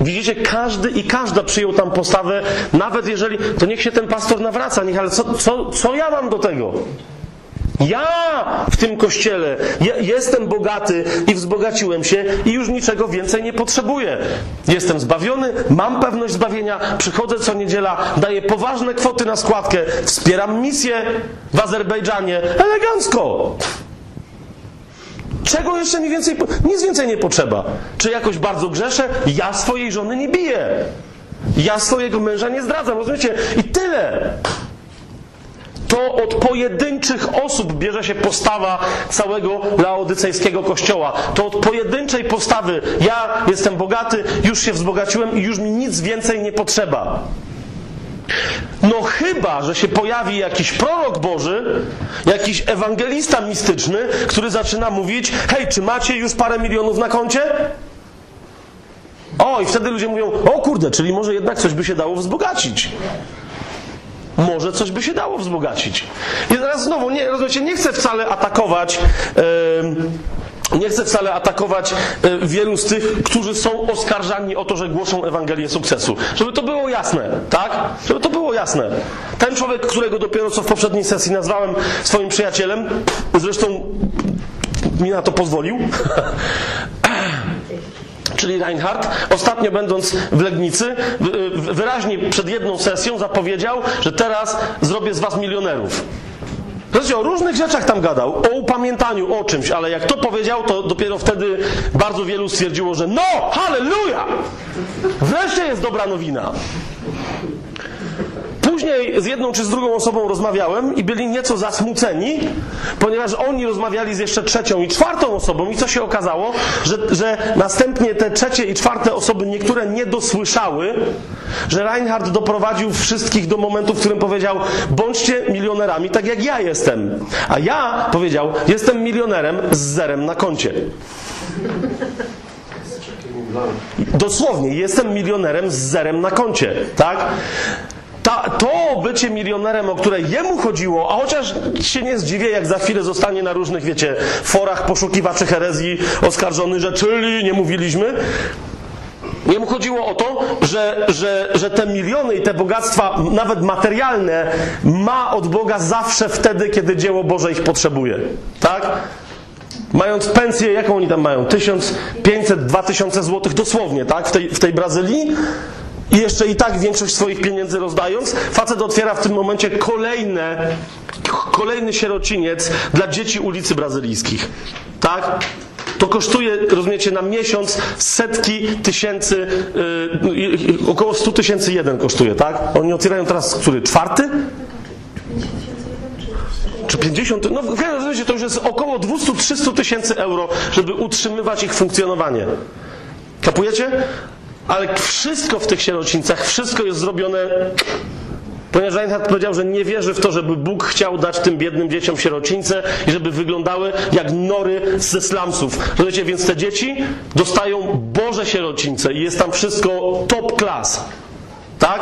Widzicie, każdy i każda przyjął tam postawę, nawet jeżeli, to niech się ten pastor nawraca, niech, ale co, co, co ja mam do tego? Ja w tym kościele ja jestem bogaty i wzbogaciłem się i już niczego więcej nie potrzebuję. Jestem zbawiony, mam pewność zbawienia, przychodzę co niedziela, daję poważne kwoty na składkę, wspieram misję w Azerbejdżanie elegancko. Czego jeszcze mi więcej, nic więcej nie potrzeba. Czy jakoś bardzo grzeszę? Ja swojej żony nie biję. Ja swojego męża nie zdradzam, rozumiecie? I tyle. To od pojedynczych osób bierze się postawa całego laodycejskiego kościoła. To od pojedynczej postawy ja jestem bogaty, już się wzbogaciłem i już mi nic więcej nie potrzeba. No chyba, że się pojawi jakiś prorok Boży, jakiś ewangelista mistyczny, który zaczyna mówić: Hej, czy macie już parę milionów na koncie? O, i wtedy ludzie mówią: O kurde, czyli może jednak coś by się dało wzbogacić. Może coś by się dało wzbogacić. I teraz znowu, nie, rozumiecie, nie chcę wcale atakować. Yy, nie chcę wcale atakować e, wielu z tych, którzy są oskarżani o to, że głoszą Ewangelię sukcesu. Żeby to było jasne, tak? Żeby to było jasne. Ten człowiek, którego dopiero co w poprzedniej sesji nazwałem swoim przyjacielem, zresztą mi na to pozwolił, czyli Reinhardt, ostatnio będąc w Legnicy, wyraźnie przed jedną sesją zapowiedział, że teraz zrobię z was milionerów. Zobaczcie, o różnych rzeczach tam gadał, o upamiętaniu, o czymś, ale jak to powiedział, to dopiero wtedy bardzo wielu stwierdziło, że no, halleluja! Wreszcie jest dobra nowina. Później z jedną czy z drugą osobą rozmawiałem i byli nieco zasmuceni, ponieważ oni rozmawiali z jeszcze trzecią i czwartą osobą i co się okazało, że, że następnie te trzecie i czwarte osoby, niektóre nie dosłyszały, że Reinhardt doprowadził wszystkich do momentu, w którym powiedział bądźcie milionerami tak jak ja jestem. A ja powiedział jestem milionerem z zerem na koncie. Dosłownie, jestem milionerem z zerem na koncie, tak? Ta, to bycie milionerem, o które jemu chodziło, a chociaż się nie zdziwię, jak za chwilę zostanie na różnych, wiecie, forach poszukiwaczy herezji oskarżony, że czyli nie mówiliśmy, Jemu chodziło o to, że, że, że te miliony i te bogactwa, nawet materialne, ma od Boga zawsze wtedy, kiedy dzieło Boże ich potrzebuje. Tak? Mając pensję, jaką oni tam mają? 1500, 2000 złotych dosłownie, tak? W tej, w tej Brazylii i jeszcze i tak większość swoich pieniędzy rozdając, facet otwiera w tym momencie kolejne, kolejny sierociniec dla dzieci ulicy brazylijskich. Tak? To kosztuje, rozumiecie, na miesiąc setki tysięcy, yy, około 100 tysięcy jeden kosztuje, tak? Oni otwierają teraz, który? Czwarty? Czy 50? No w każdym razie to już jest około 200-300 tysięcy euro, żeby utrzymywać ich funkcjonowanie. Kapujecie? Ale wszystko w tych sierocińcach, wszystko jest zrobione Ponieważ Reinhardt powiedział, że nie wierzy w to, żeby Bóg chciał dać tym biednym dzieciom sierocińce i żeby wyglądały jak nory ze slumsów. Rozumiecie, więc te dzieci dostają Boże sierocińce i jest tam wszystko top class. Tak?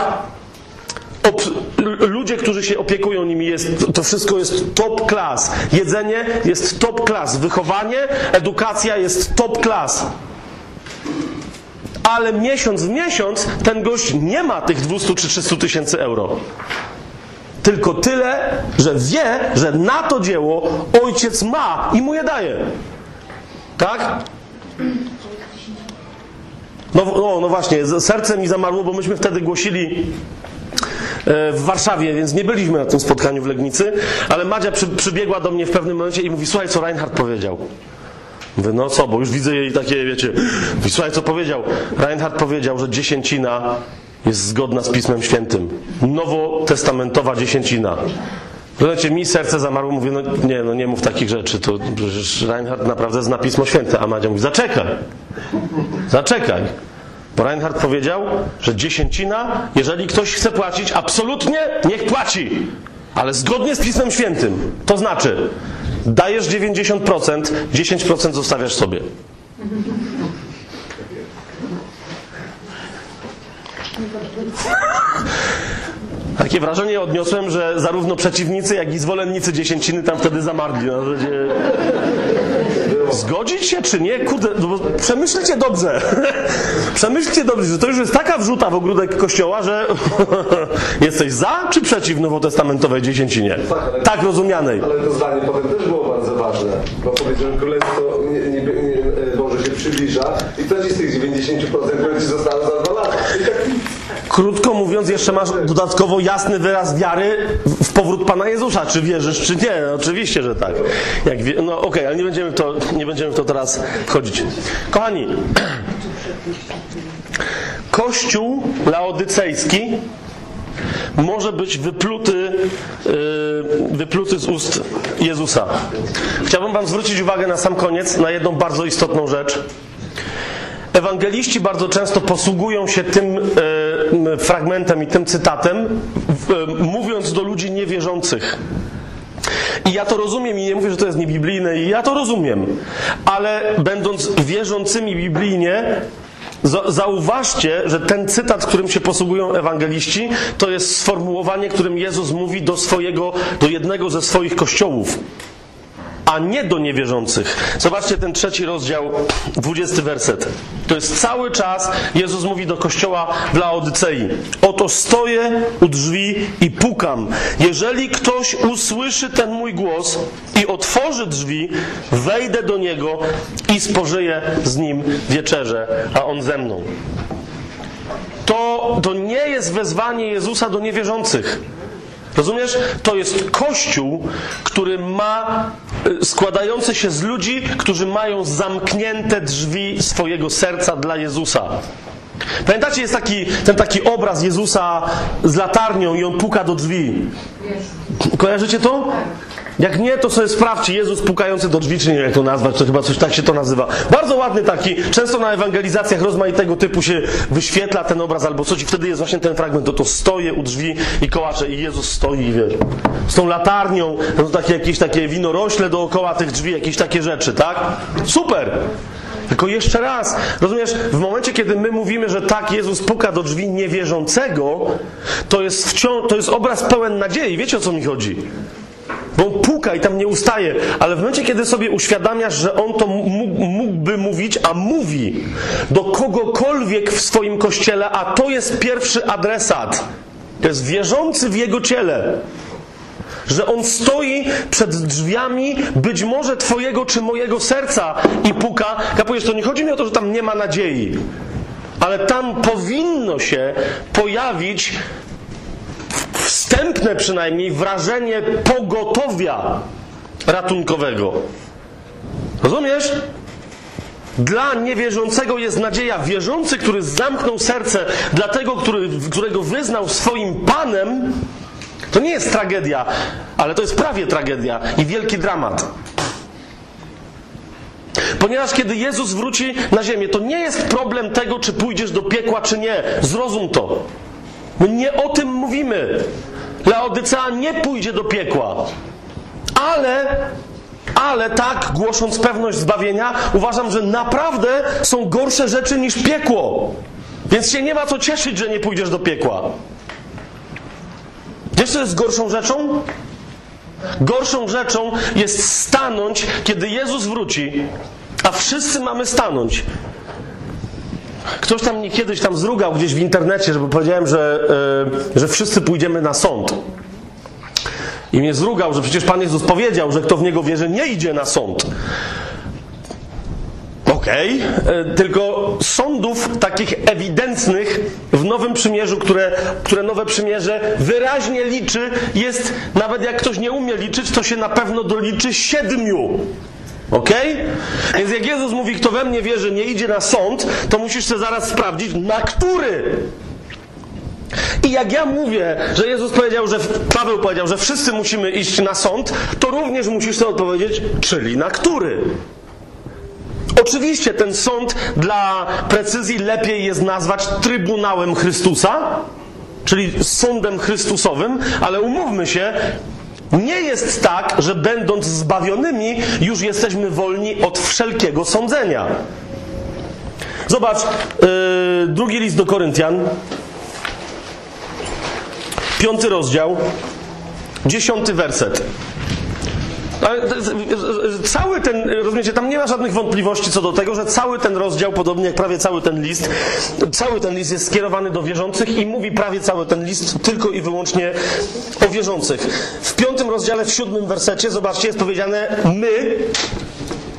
Ludzie, którzy się opiekują nimi, jest, to wszystko jest top class. Jedzenie jest top class. Wychowanie, edukacja jest top class ale miesiąc w miesiąc ten gość nie ma tych 200 czy 300 tysięcy euro. Tylko tyle, że wie, że na to dzieło ojciec ma i mu je daje. Tak? No, no, no właśnie, serce mi zamarło, bo myśmy wtedy głosili e, w Warszawie, więc nie byliśmy na tym spotkaniu w Legnicy, ale Madzia przy, przybiegła do mnie w pewnym momencie i mówi, słuchaj, co Reinhardt powiedział. Mówię, no co, bo już widzę jej takie, wiecie, słuchaj, co powiedział. Reinhardt powiedział, że dziesięcina jest zgodna z Pismem Świętym. Nowotestamentowa dziesięcina. Rozumiecie, mi serce zamarło, mówię, no nie, no nie mów takich rzeczy, to przecież Reinhardt naprawdę zna Pismo Święte. A Madzia mówi, zaczekaj, zaczekaj. Bo Reinhardt powiedział, że dziesięcina, jeżeli ktoś chce płacić, absolutnie niech płaci, ale zgodnie z Pismem Świętym. To znaczy, Dajesz 90%, 10% zostawiasz sobie. Takie wrażenie odniosłem, że zarówno przeciwnicy, jak i zwolennicy dziesięciny tam wtedy zamarli. Na zasadzie... Zgodzić się czy nie? Kurde, no przemyślcie dobrze. przemyślcie dobrze, że to już jest taka wrzuta w ogródek kościoła, że jesteś za czy przeciw nowotestamentowej dziesięcinie? Tak, tak rozumianej. Ale to zdanie potem też było ważne, bo powiedział, że królestwo nie, nie, nie, Boże się przybliża i to ci z tych 90% które ci zostało za dwa lata. Tak... Krótko mówiąc, jeszcze masz dodatkowo jasny wyraz wiary w powrót Pana Jezusa. Czy wierzysz, czy nie? No, oczywiście, że tak. Jak wie... No okej, okay, ale nie będziemy, w to, nie będziemy w to teraz wchodzić. Kochani, Kościół laodycejski może być wypluty, yy, wypluty z ust Jezusa. Chciałbym Wam zwrócić uwagę na sam koniec na jedną bardzo istotną rzecz. Ewangeliści bardzo często posługują się tym, tym fragmentem i tym cytatem, w- mówiąc do ludzi niewierzących. I ja to rozumiem i nie mówię, że to jest niebiblijne i ja to rozumiem. Ale będąc wierzącymi biblijnie, zauważcie, że ten cytat, którym się posługują ewangeliści, to jest sformułowanie, którym Jezus mówi do swojego, do jednego ze swoich kościołów. A nie do niewierzących. Zobaczcie ten trzeci rozdział, dwudziesty werset. To jest cały czas Jezus mówi do kościoła w Laodycei. Oto stoję u drzwi i pukam. Jeżeli ktoś usłyszy ten mój głos i otworzy drzwi, wejdę do niego i spożyję z nim wieczerzę, a on ze mną. To, to nie jest wezwanie Jezusa do niewierzących. Rozumiesz? To jest kościół, który ma, y, składający się z ludzi, którzy mają zamknięte drzwi swojego serca dla Jezusa. Pamiętacie, jest taki, ten taki obraz Jezusa z latarnią i on puka do drzwi. Kojarzycie to? Jak nie, to sobie sprawdźcie. Jezus pukający do drzwi, czy nie wiem jak to nazwać, to chyba coś tak się to nazywa. Bardzo ładny taki. Często na ewangelizacjach rozmaitego typu się wyświetla ten obraz albo coś i wtedy jest właśnie ten fragment. To to stoję u drzwi i kołacze i Jezus stoi, i wiesz, z tą latarnią, no takie jakieś takie winorośle dookoła tych drzwi, jakieś takie rzeczy, tak? Super! Tylko jeszcze raz, rozumiesz, w momencie, kiedy my mówimy, że tak, Jezus puka do drzwi niewierzącego, to jest wciąż, to jest obraz pełen nadziei. Wiecie o co mi chodzi? Bo on puka i tam nie ustaje, ale w momencie, kiedy sobie uświadamiasz, że on to mógł, mógłby mówić, a mówi do kogokolwiek w swoim kościele, a to jest pierwszy adresat. To jest wierzący w jego ciele. Że on stoi przed drzwiami być może twojego czy mojego serca i puka. Kapujesz, to nie chodzi mi o to, że tam nie ma nadziei. Ale tam powinno się pojawić wstępne przynajmniej wrażenie pogotowia ratunkowego. Rozumiesz? Dla niewierzącego jest nadzieja. Wierzący, który zamknął serce dla tego, który, którego wyznał swoim Panem, to nie jest tragedia, ale to jest prawie tragedia i wielki dramat. Ponieważ kiedy Jezus wróci na ziemię, to nie jest problem tego, czy pójdziesz do piekła, czy nie. Zrozum to. My nie o tym mówimy. Laodycea nie pójdzie do piekła. Ale, ale tak, głosząc pewność zbawienia, uważam, że naprawdę są gorsze rzeczy niż piekło. Więc się nie ma co cieszyć, że nie pójdziesz do piekła. Wiesz, co jest gorszą rzeczą? Gorszą rzeczą jest stanąć, kiedy Jezus wróci, a wszyscy mamy stanąć. Ktoś tam mnie kiedyś tam zrugał gdzieś w internecie, żeby powiedziałem, że, e, że wszyscy pójdziemy na sąd. I mnie zrugał, że przecież Pan Jezus powiedział, że kto w Niego wierzy, nie idzie na sąd. Okej, e, tylko sądów takich ewidentnych w Nowym Przymierzu, które, które Nowe Przymierze wyraźnie liczy, jest, nawet jak ktoś nie umie liczyć, to się na pewno doliczy siedmiu. Okej? Więc jak Jezus mówi, kto we mnie wierzy, nie idzie na sąd, to musisz sobie zaraz sprawdzić, na który. I jak ja mówię, że Jezus powiedział, że Paweł powiedział, że wszyscy musimy iść na sąd, to również musisz sobie odpowiedzieć, czyli na który. Oczywiście ten sąd dla precyzji lepiej jest nazwać Trybunałem Chrystusa, czyli sądem Chrystusowym, ale umówmy się, nie jest tak, że będąc zbawionymi, już jesteśmy wolni od wszelkiego sądzenia. Zobacz, yy, drugi list do Koryntian, piąty rozdział, dziesiąty werset. Cały ten, rozumiecie, tam nie ma żadnych wątpliwości co do tego, że cały ten rozdział, podobnie jak prawie cały ten list, cały ten list jest skierowany do wierzących i mówi prawie cały ten list tylko i wyłącznie o wierzących. W piątym rozdziale, w siódmym wersecie, zobaczcie, jest powiedziane my,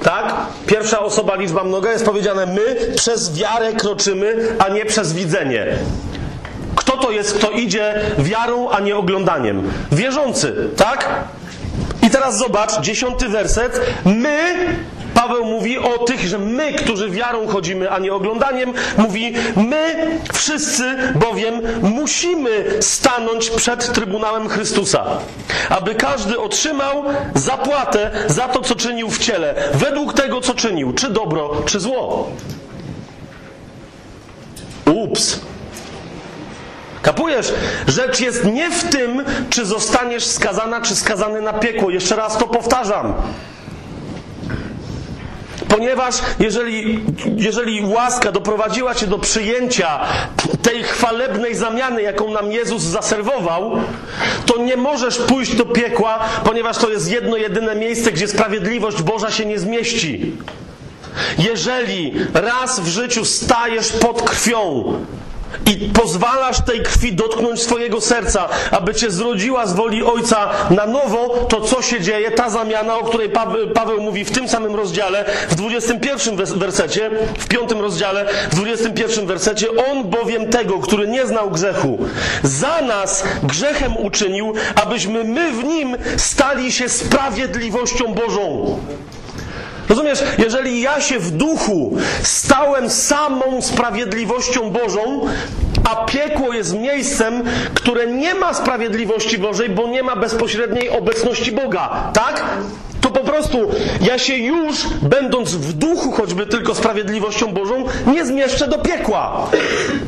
tak? Pierwsza osoba, liczba mnoga, jest powiedziane my przez wiarę kroczymy, a nie przez widzenie. Kto to jest, kto idzie wiarą, a nie oglądaniem? Wierzący, tak? Teraz zobacz, dziesiąty werset. My, Paweł mówi o tych, że my, którzy wiarą chodzimy, a nie oglądaniem, mówi, my wszyscy bowiem musimy stanąć przed Trybunałem Chrystusa, aby każdy otrzymał zapłatę za to, co czynił w ciele, według tego, co czynił, czy dobro, czy zło. Ups. Kapujesz? Rzecz jest nie w tym, czy zostaniesz skazana, czy skazany na piekło. Jeszcze raz to powtarzam. Ponieważ jeżeli, jeżeli łaska doprowadziła cię do przyjęcia tej chwalebnej zamiany, jaką nam Jezus zaserwował, to nie możesz pójść do piekła, ponieważ to jest jedno jedyne miejsce, gdzie sprawiedliwość Boża się nie zmieści. Jeżeli raz w życiu stajesz pod krwią i pozwalasz tej krwi dotknąć swojego serca, aby cię zrodziła z woli Ojca na nowo, to co się dzieje? Ta zamiana, o której Paweł, mówi w tym samym rozdziale, w 21 wers- wersecie, w 5 rozdziale, w 21 wersecie, On bowiem tego, który nie znał grzechu, za nas grzechem uczynił, abyśmy my w Nim stali się sprawiedliwością Bożą. Rozumiesz, jeżeli ja się w duchu stałem samą sprawiedliwością Bożą, a piekło jest miejscem, które nie ma sprawiedliwości Bożej, bo nie ma bezpośredniej obecności Boga, tak? To po prostu ja się już, będąc w duchu choćby tylko sprawiedliwością Bożą, nie zmieszczę do piekła.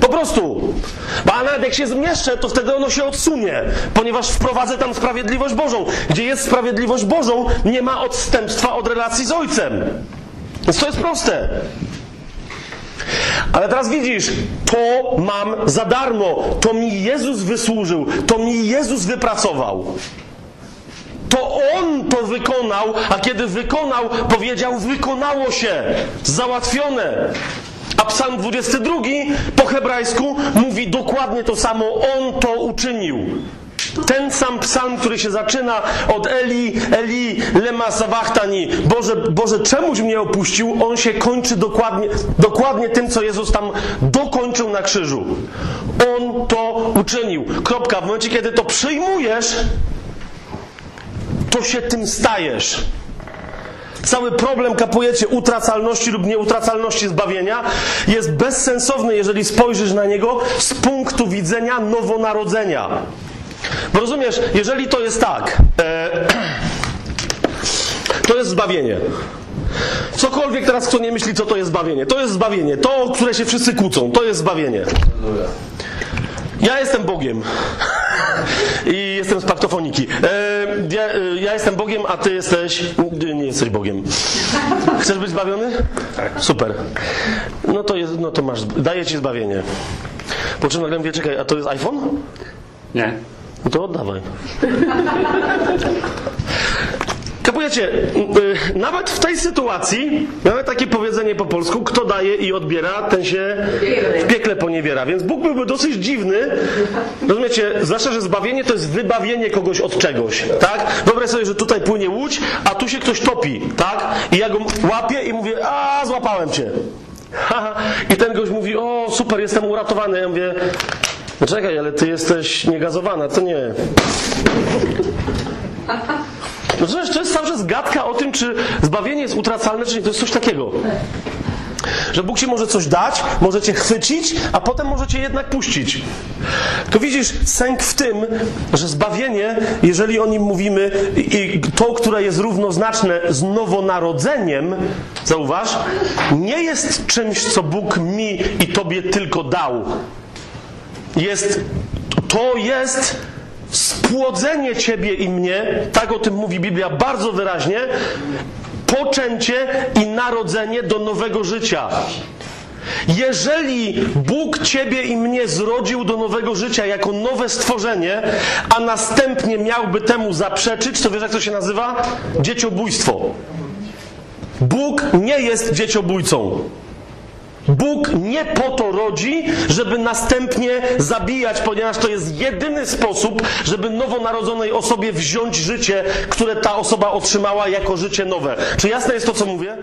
Po prostu. Bo a nawet jak się zmieszczę, to wtedy ono się odsunie, ponieważ wprowadzę tam sprawiedliwość Bożą. Gdzie jest sprawiedliwość Bożą, nie ma odstępstwa od relacji z Ojcem. Więc to jest proste. Ale teraz widzisz, to mam za darmo. To mi Jezus wysłużył. To mi Jezus wypracował. To On to wykonał, a kiedy wykonał, powiedział: Wykonało się, załatwione. A Psalm 22 po hebrajsku mówi dokładnie to samo: On to uczynił. Ten sam psalm, który się zaczyna od Eli, Eli, lema sawachtani, Boże, Boże, czemuś mnie opuścił, on się kończy dokładnie, dokładnie tym, co Jezus tam dokończył na krzyżu. On to uczynił. Kropka. W momencie, kiedy to przyjmujesz, to się tym stajesz. Cały problem, kapujecie, utracalności lub nieutracalności zbawienia jest bezsensowny, jeżeli spojrzysz na niego z punktu widzenia nowonarodzenia. Bo rozumiesz, jeżeli to jest tak, e, to jest zbawienie. Cokolwiek teraz kto nie myśli, co to jest zbawienie. To jest zbawienie. To, o które się wszyscy kłócą, to jest zbawienie. Ja jestem Bogiem. I jestem z paktofoniki. E, ja, e, ja jestem Bogiem, a ty jesteś. Nie jesteś Bogiem. Chcesz być zbawiony? Tak. Super. No to, jest, no to masz. Daję ci zbawienie. Po czym nagle mówię, czekaj, a to jest iPhone? Nie. No to oddawaj. Kapujecie, y, nawet w tej sytuacji mamy takie powiedzenie po polsku, kto daje i odbiera, ten się w piekle poniewiera. Więc Bóg byłby dosyć dziwny, rozumiecie, zwłaszcza, że zbawienie to jest wybawienie kogoś od czegoś, tak? Wyobraź sobie, że tutaj płynie łódź, a tu się ktoś topi, tak? I ja go łapię i mówię, a złapałem cię. I ten gość mówi, o super, jestem uratowany. Ja mówię, no czekaj, ale ty jesteś niegazowana, to nie. No przecież to jest cały czas o tym, czy zbawienie jest utracalne, czy nie. To jest coś takiego. Że Bóg ci może coś dać, może cię chwycić, a potem może cię jednak puścić. To widzisz, sęk w tym, że zbawienie, jeżeli o nim mówimy, i to, które jest równoznaczne z nowonarodzeniem, zauważ, nie jest czymś, co Bóg mi i tobie tylko dał. Jest, to jest spłodzenie ciebie i mnie, tak o tym mówi Biblia bardzo wyraźnie, poczęcie i narodzenie do nowego życia. Jeżeli Bóg ciebie i mnie zrodził do nowego życia jako nowe stworzenie, a następnie miałby temu zaprzeczyć, to wiesz jak to się nazywa? Dzieciobójstwo. Bóg nie jest dzieciobójcą. Bóg nie po to rodzi, żeby następnie zabijać, ponieważ to jest jedyny sposób, żeby nowonarodzonej osobie wziąć życie, które ta osoba otrzymała jako życie nowe. Czy jasne jest to, co mówię?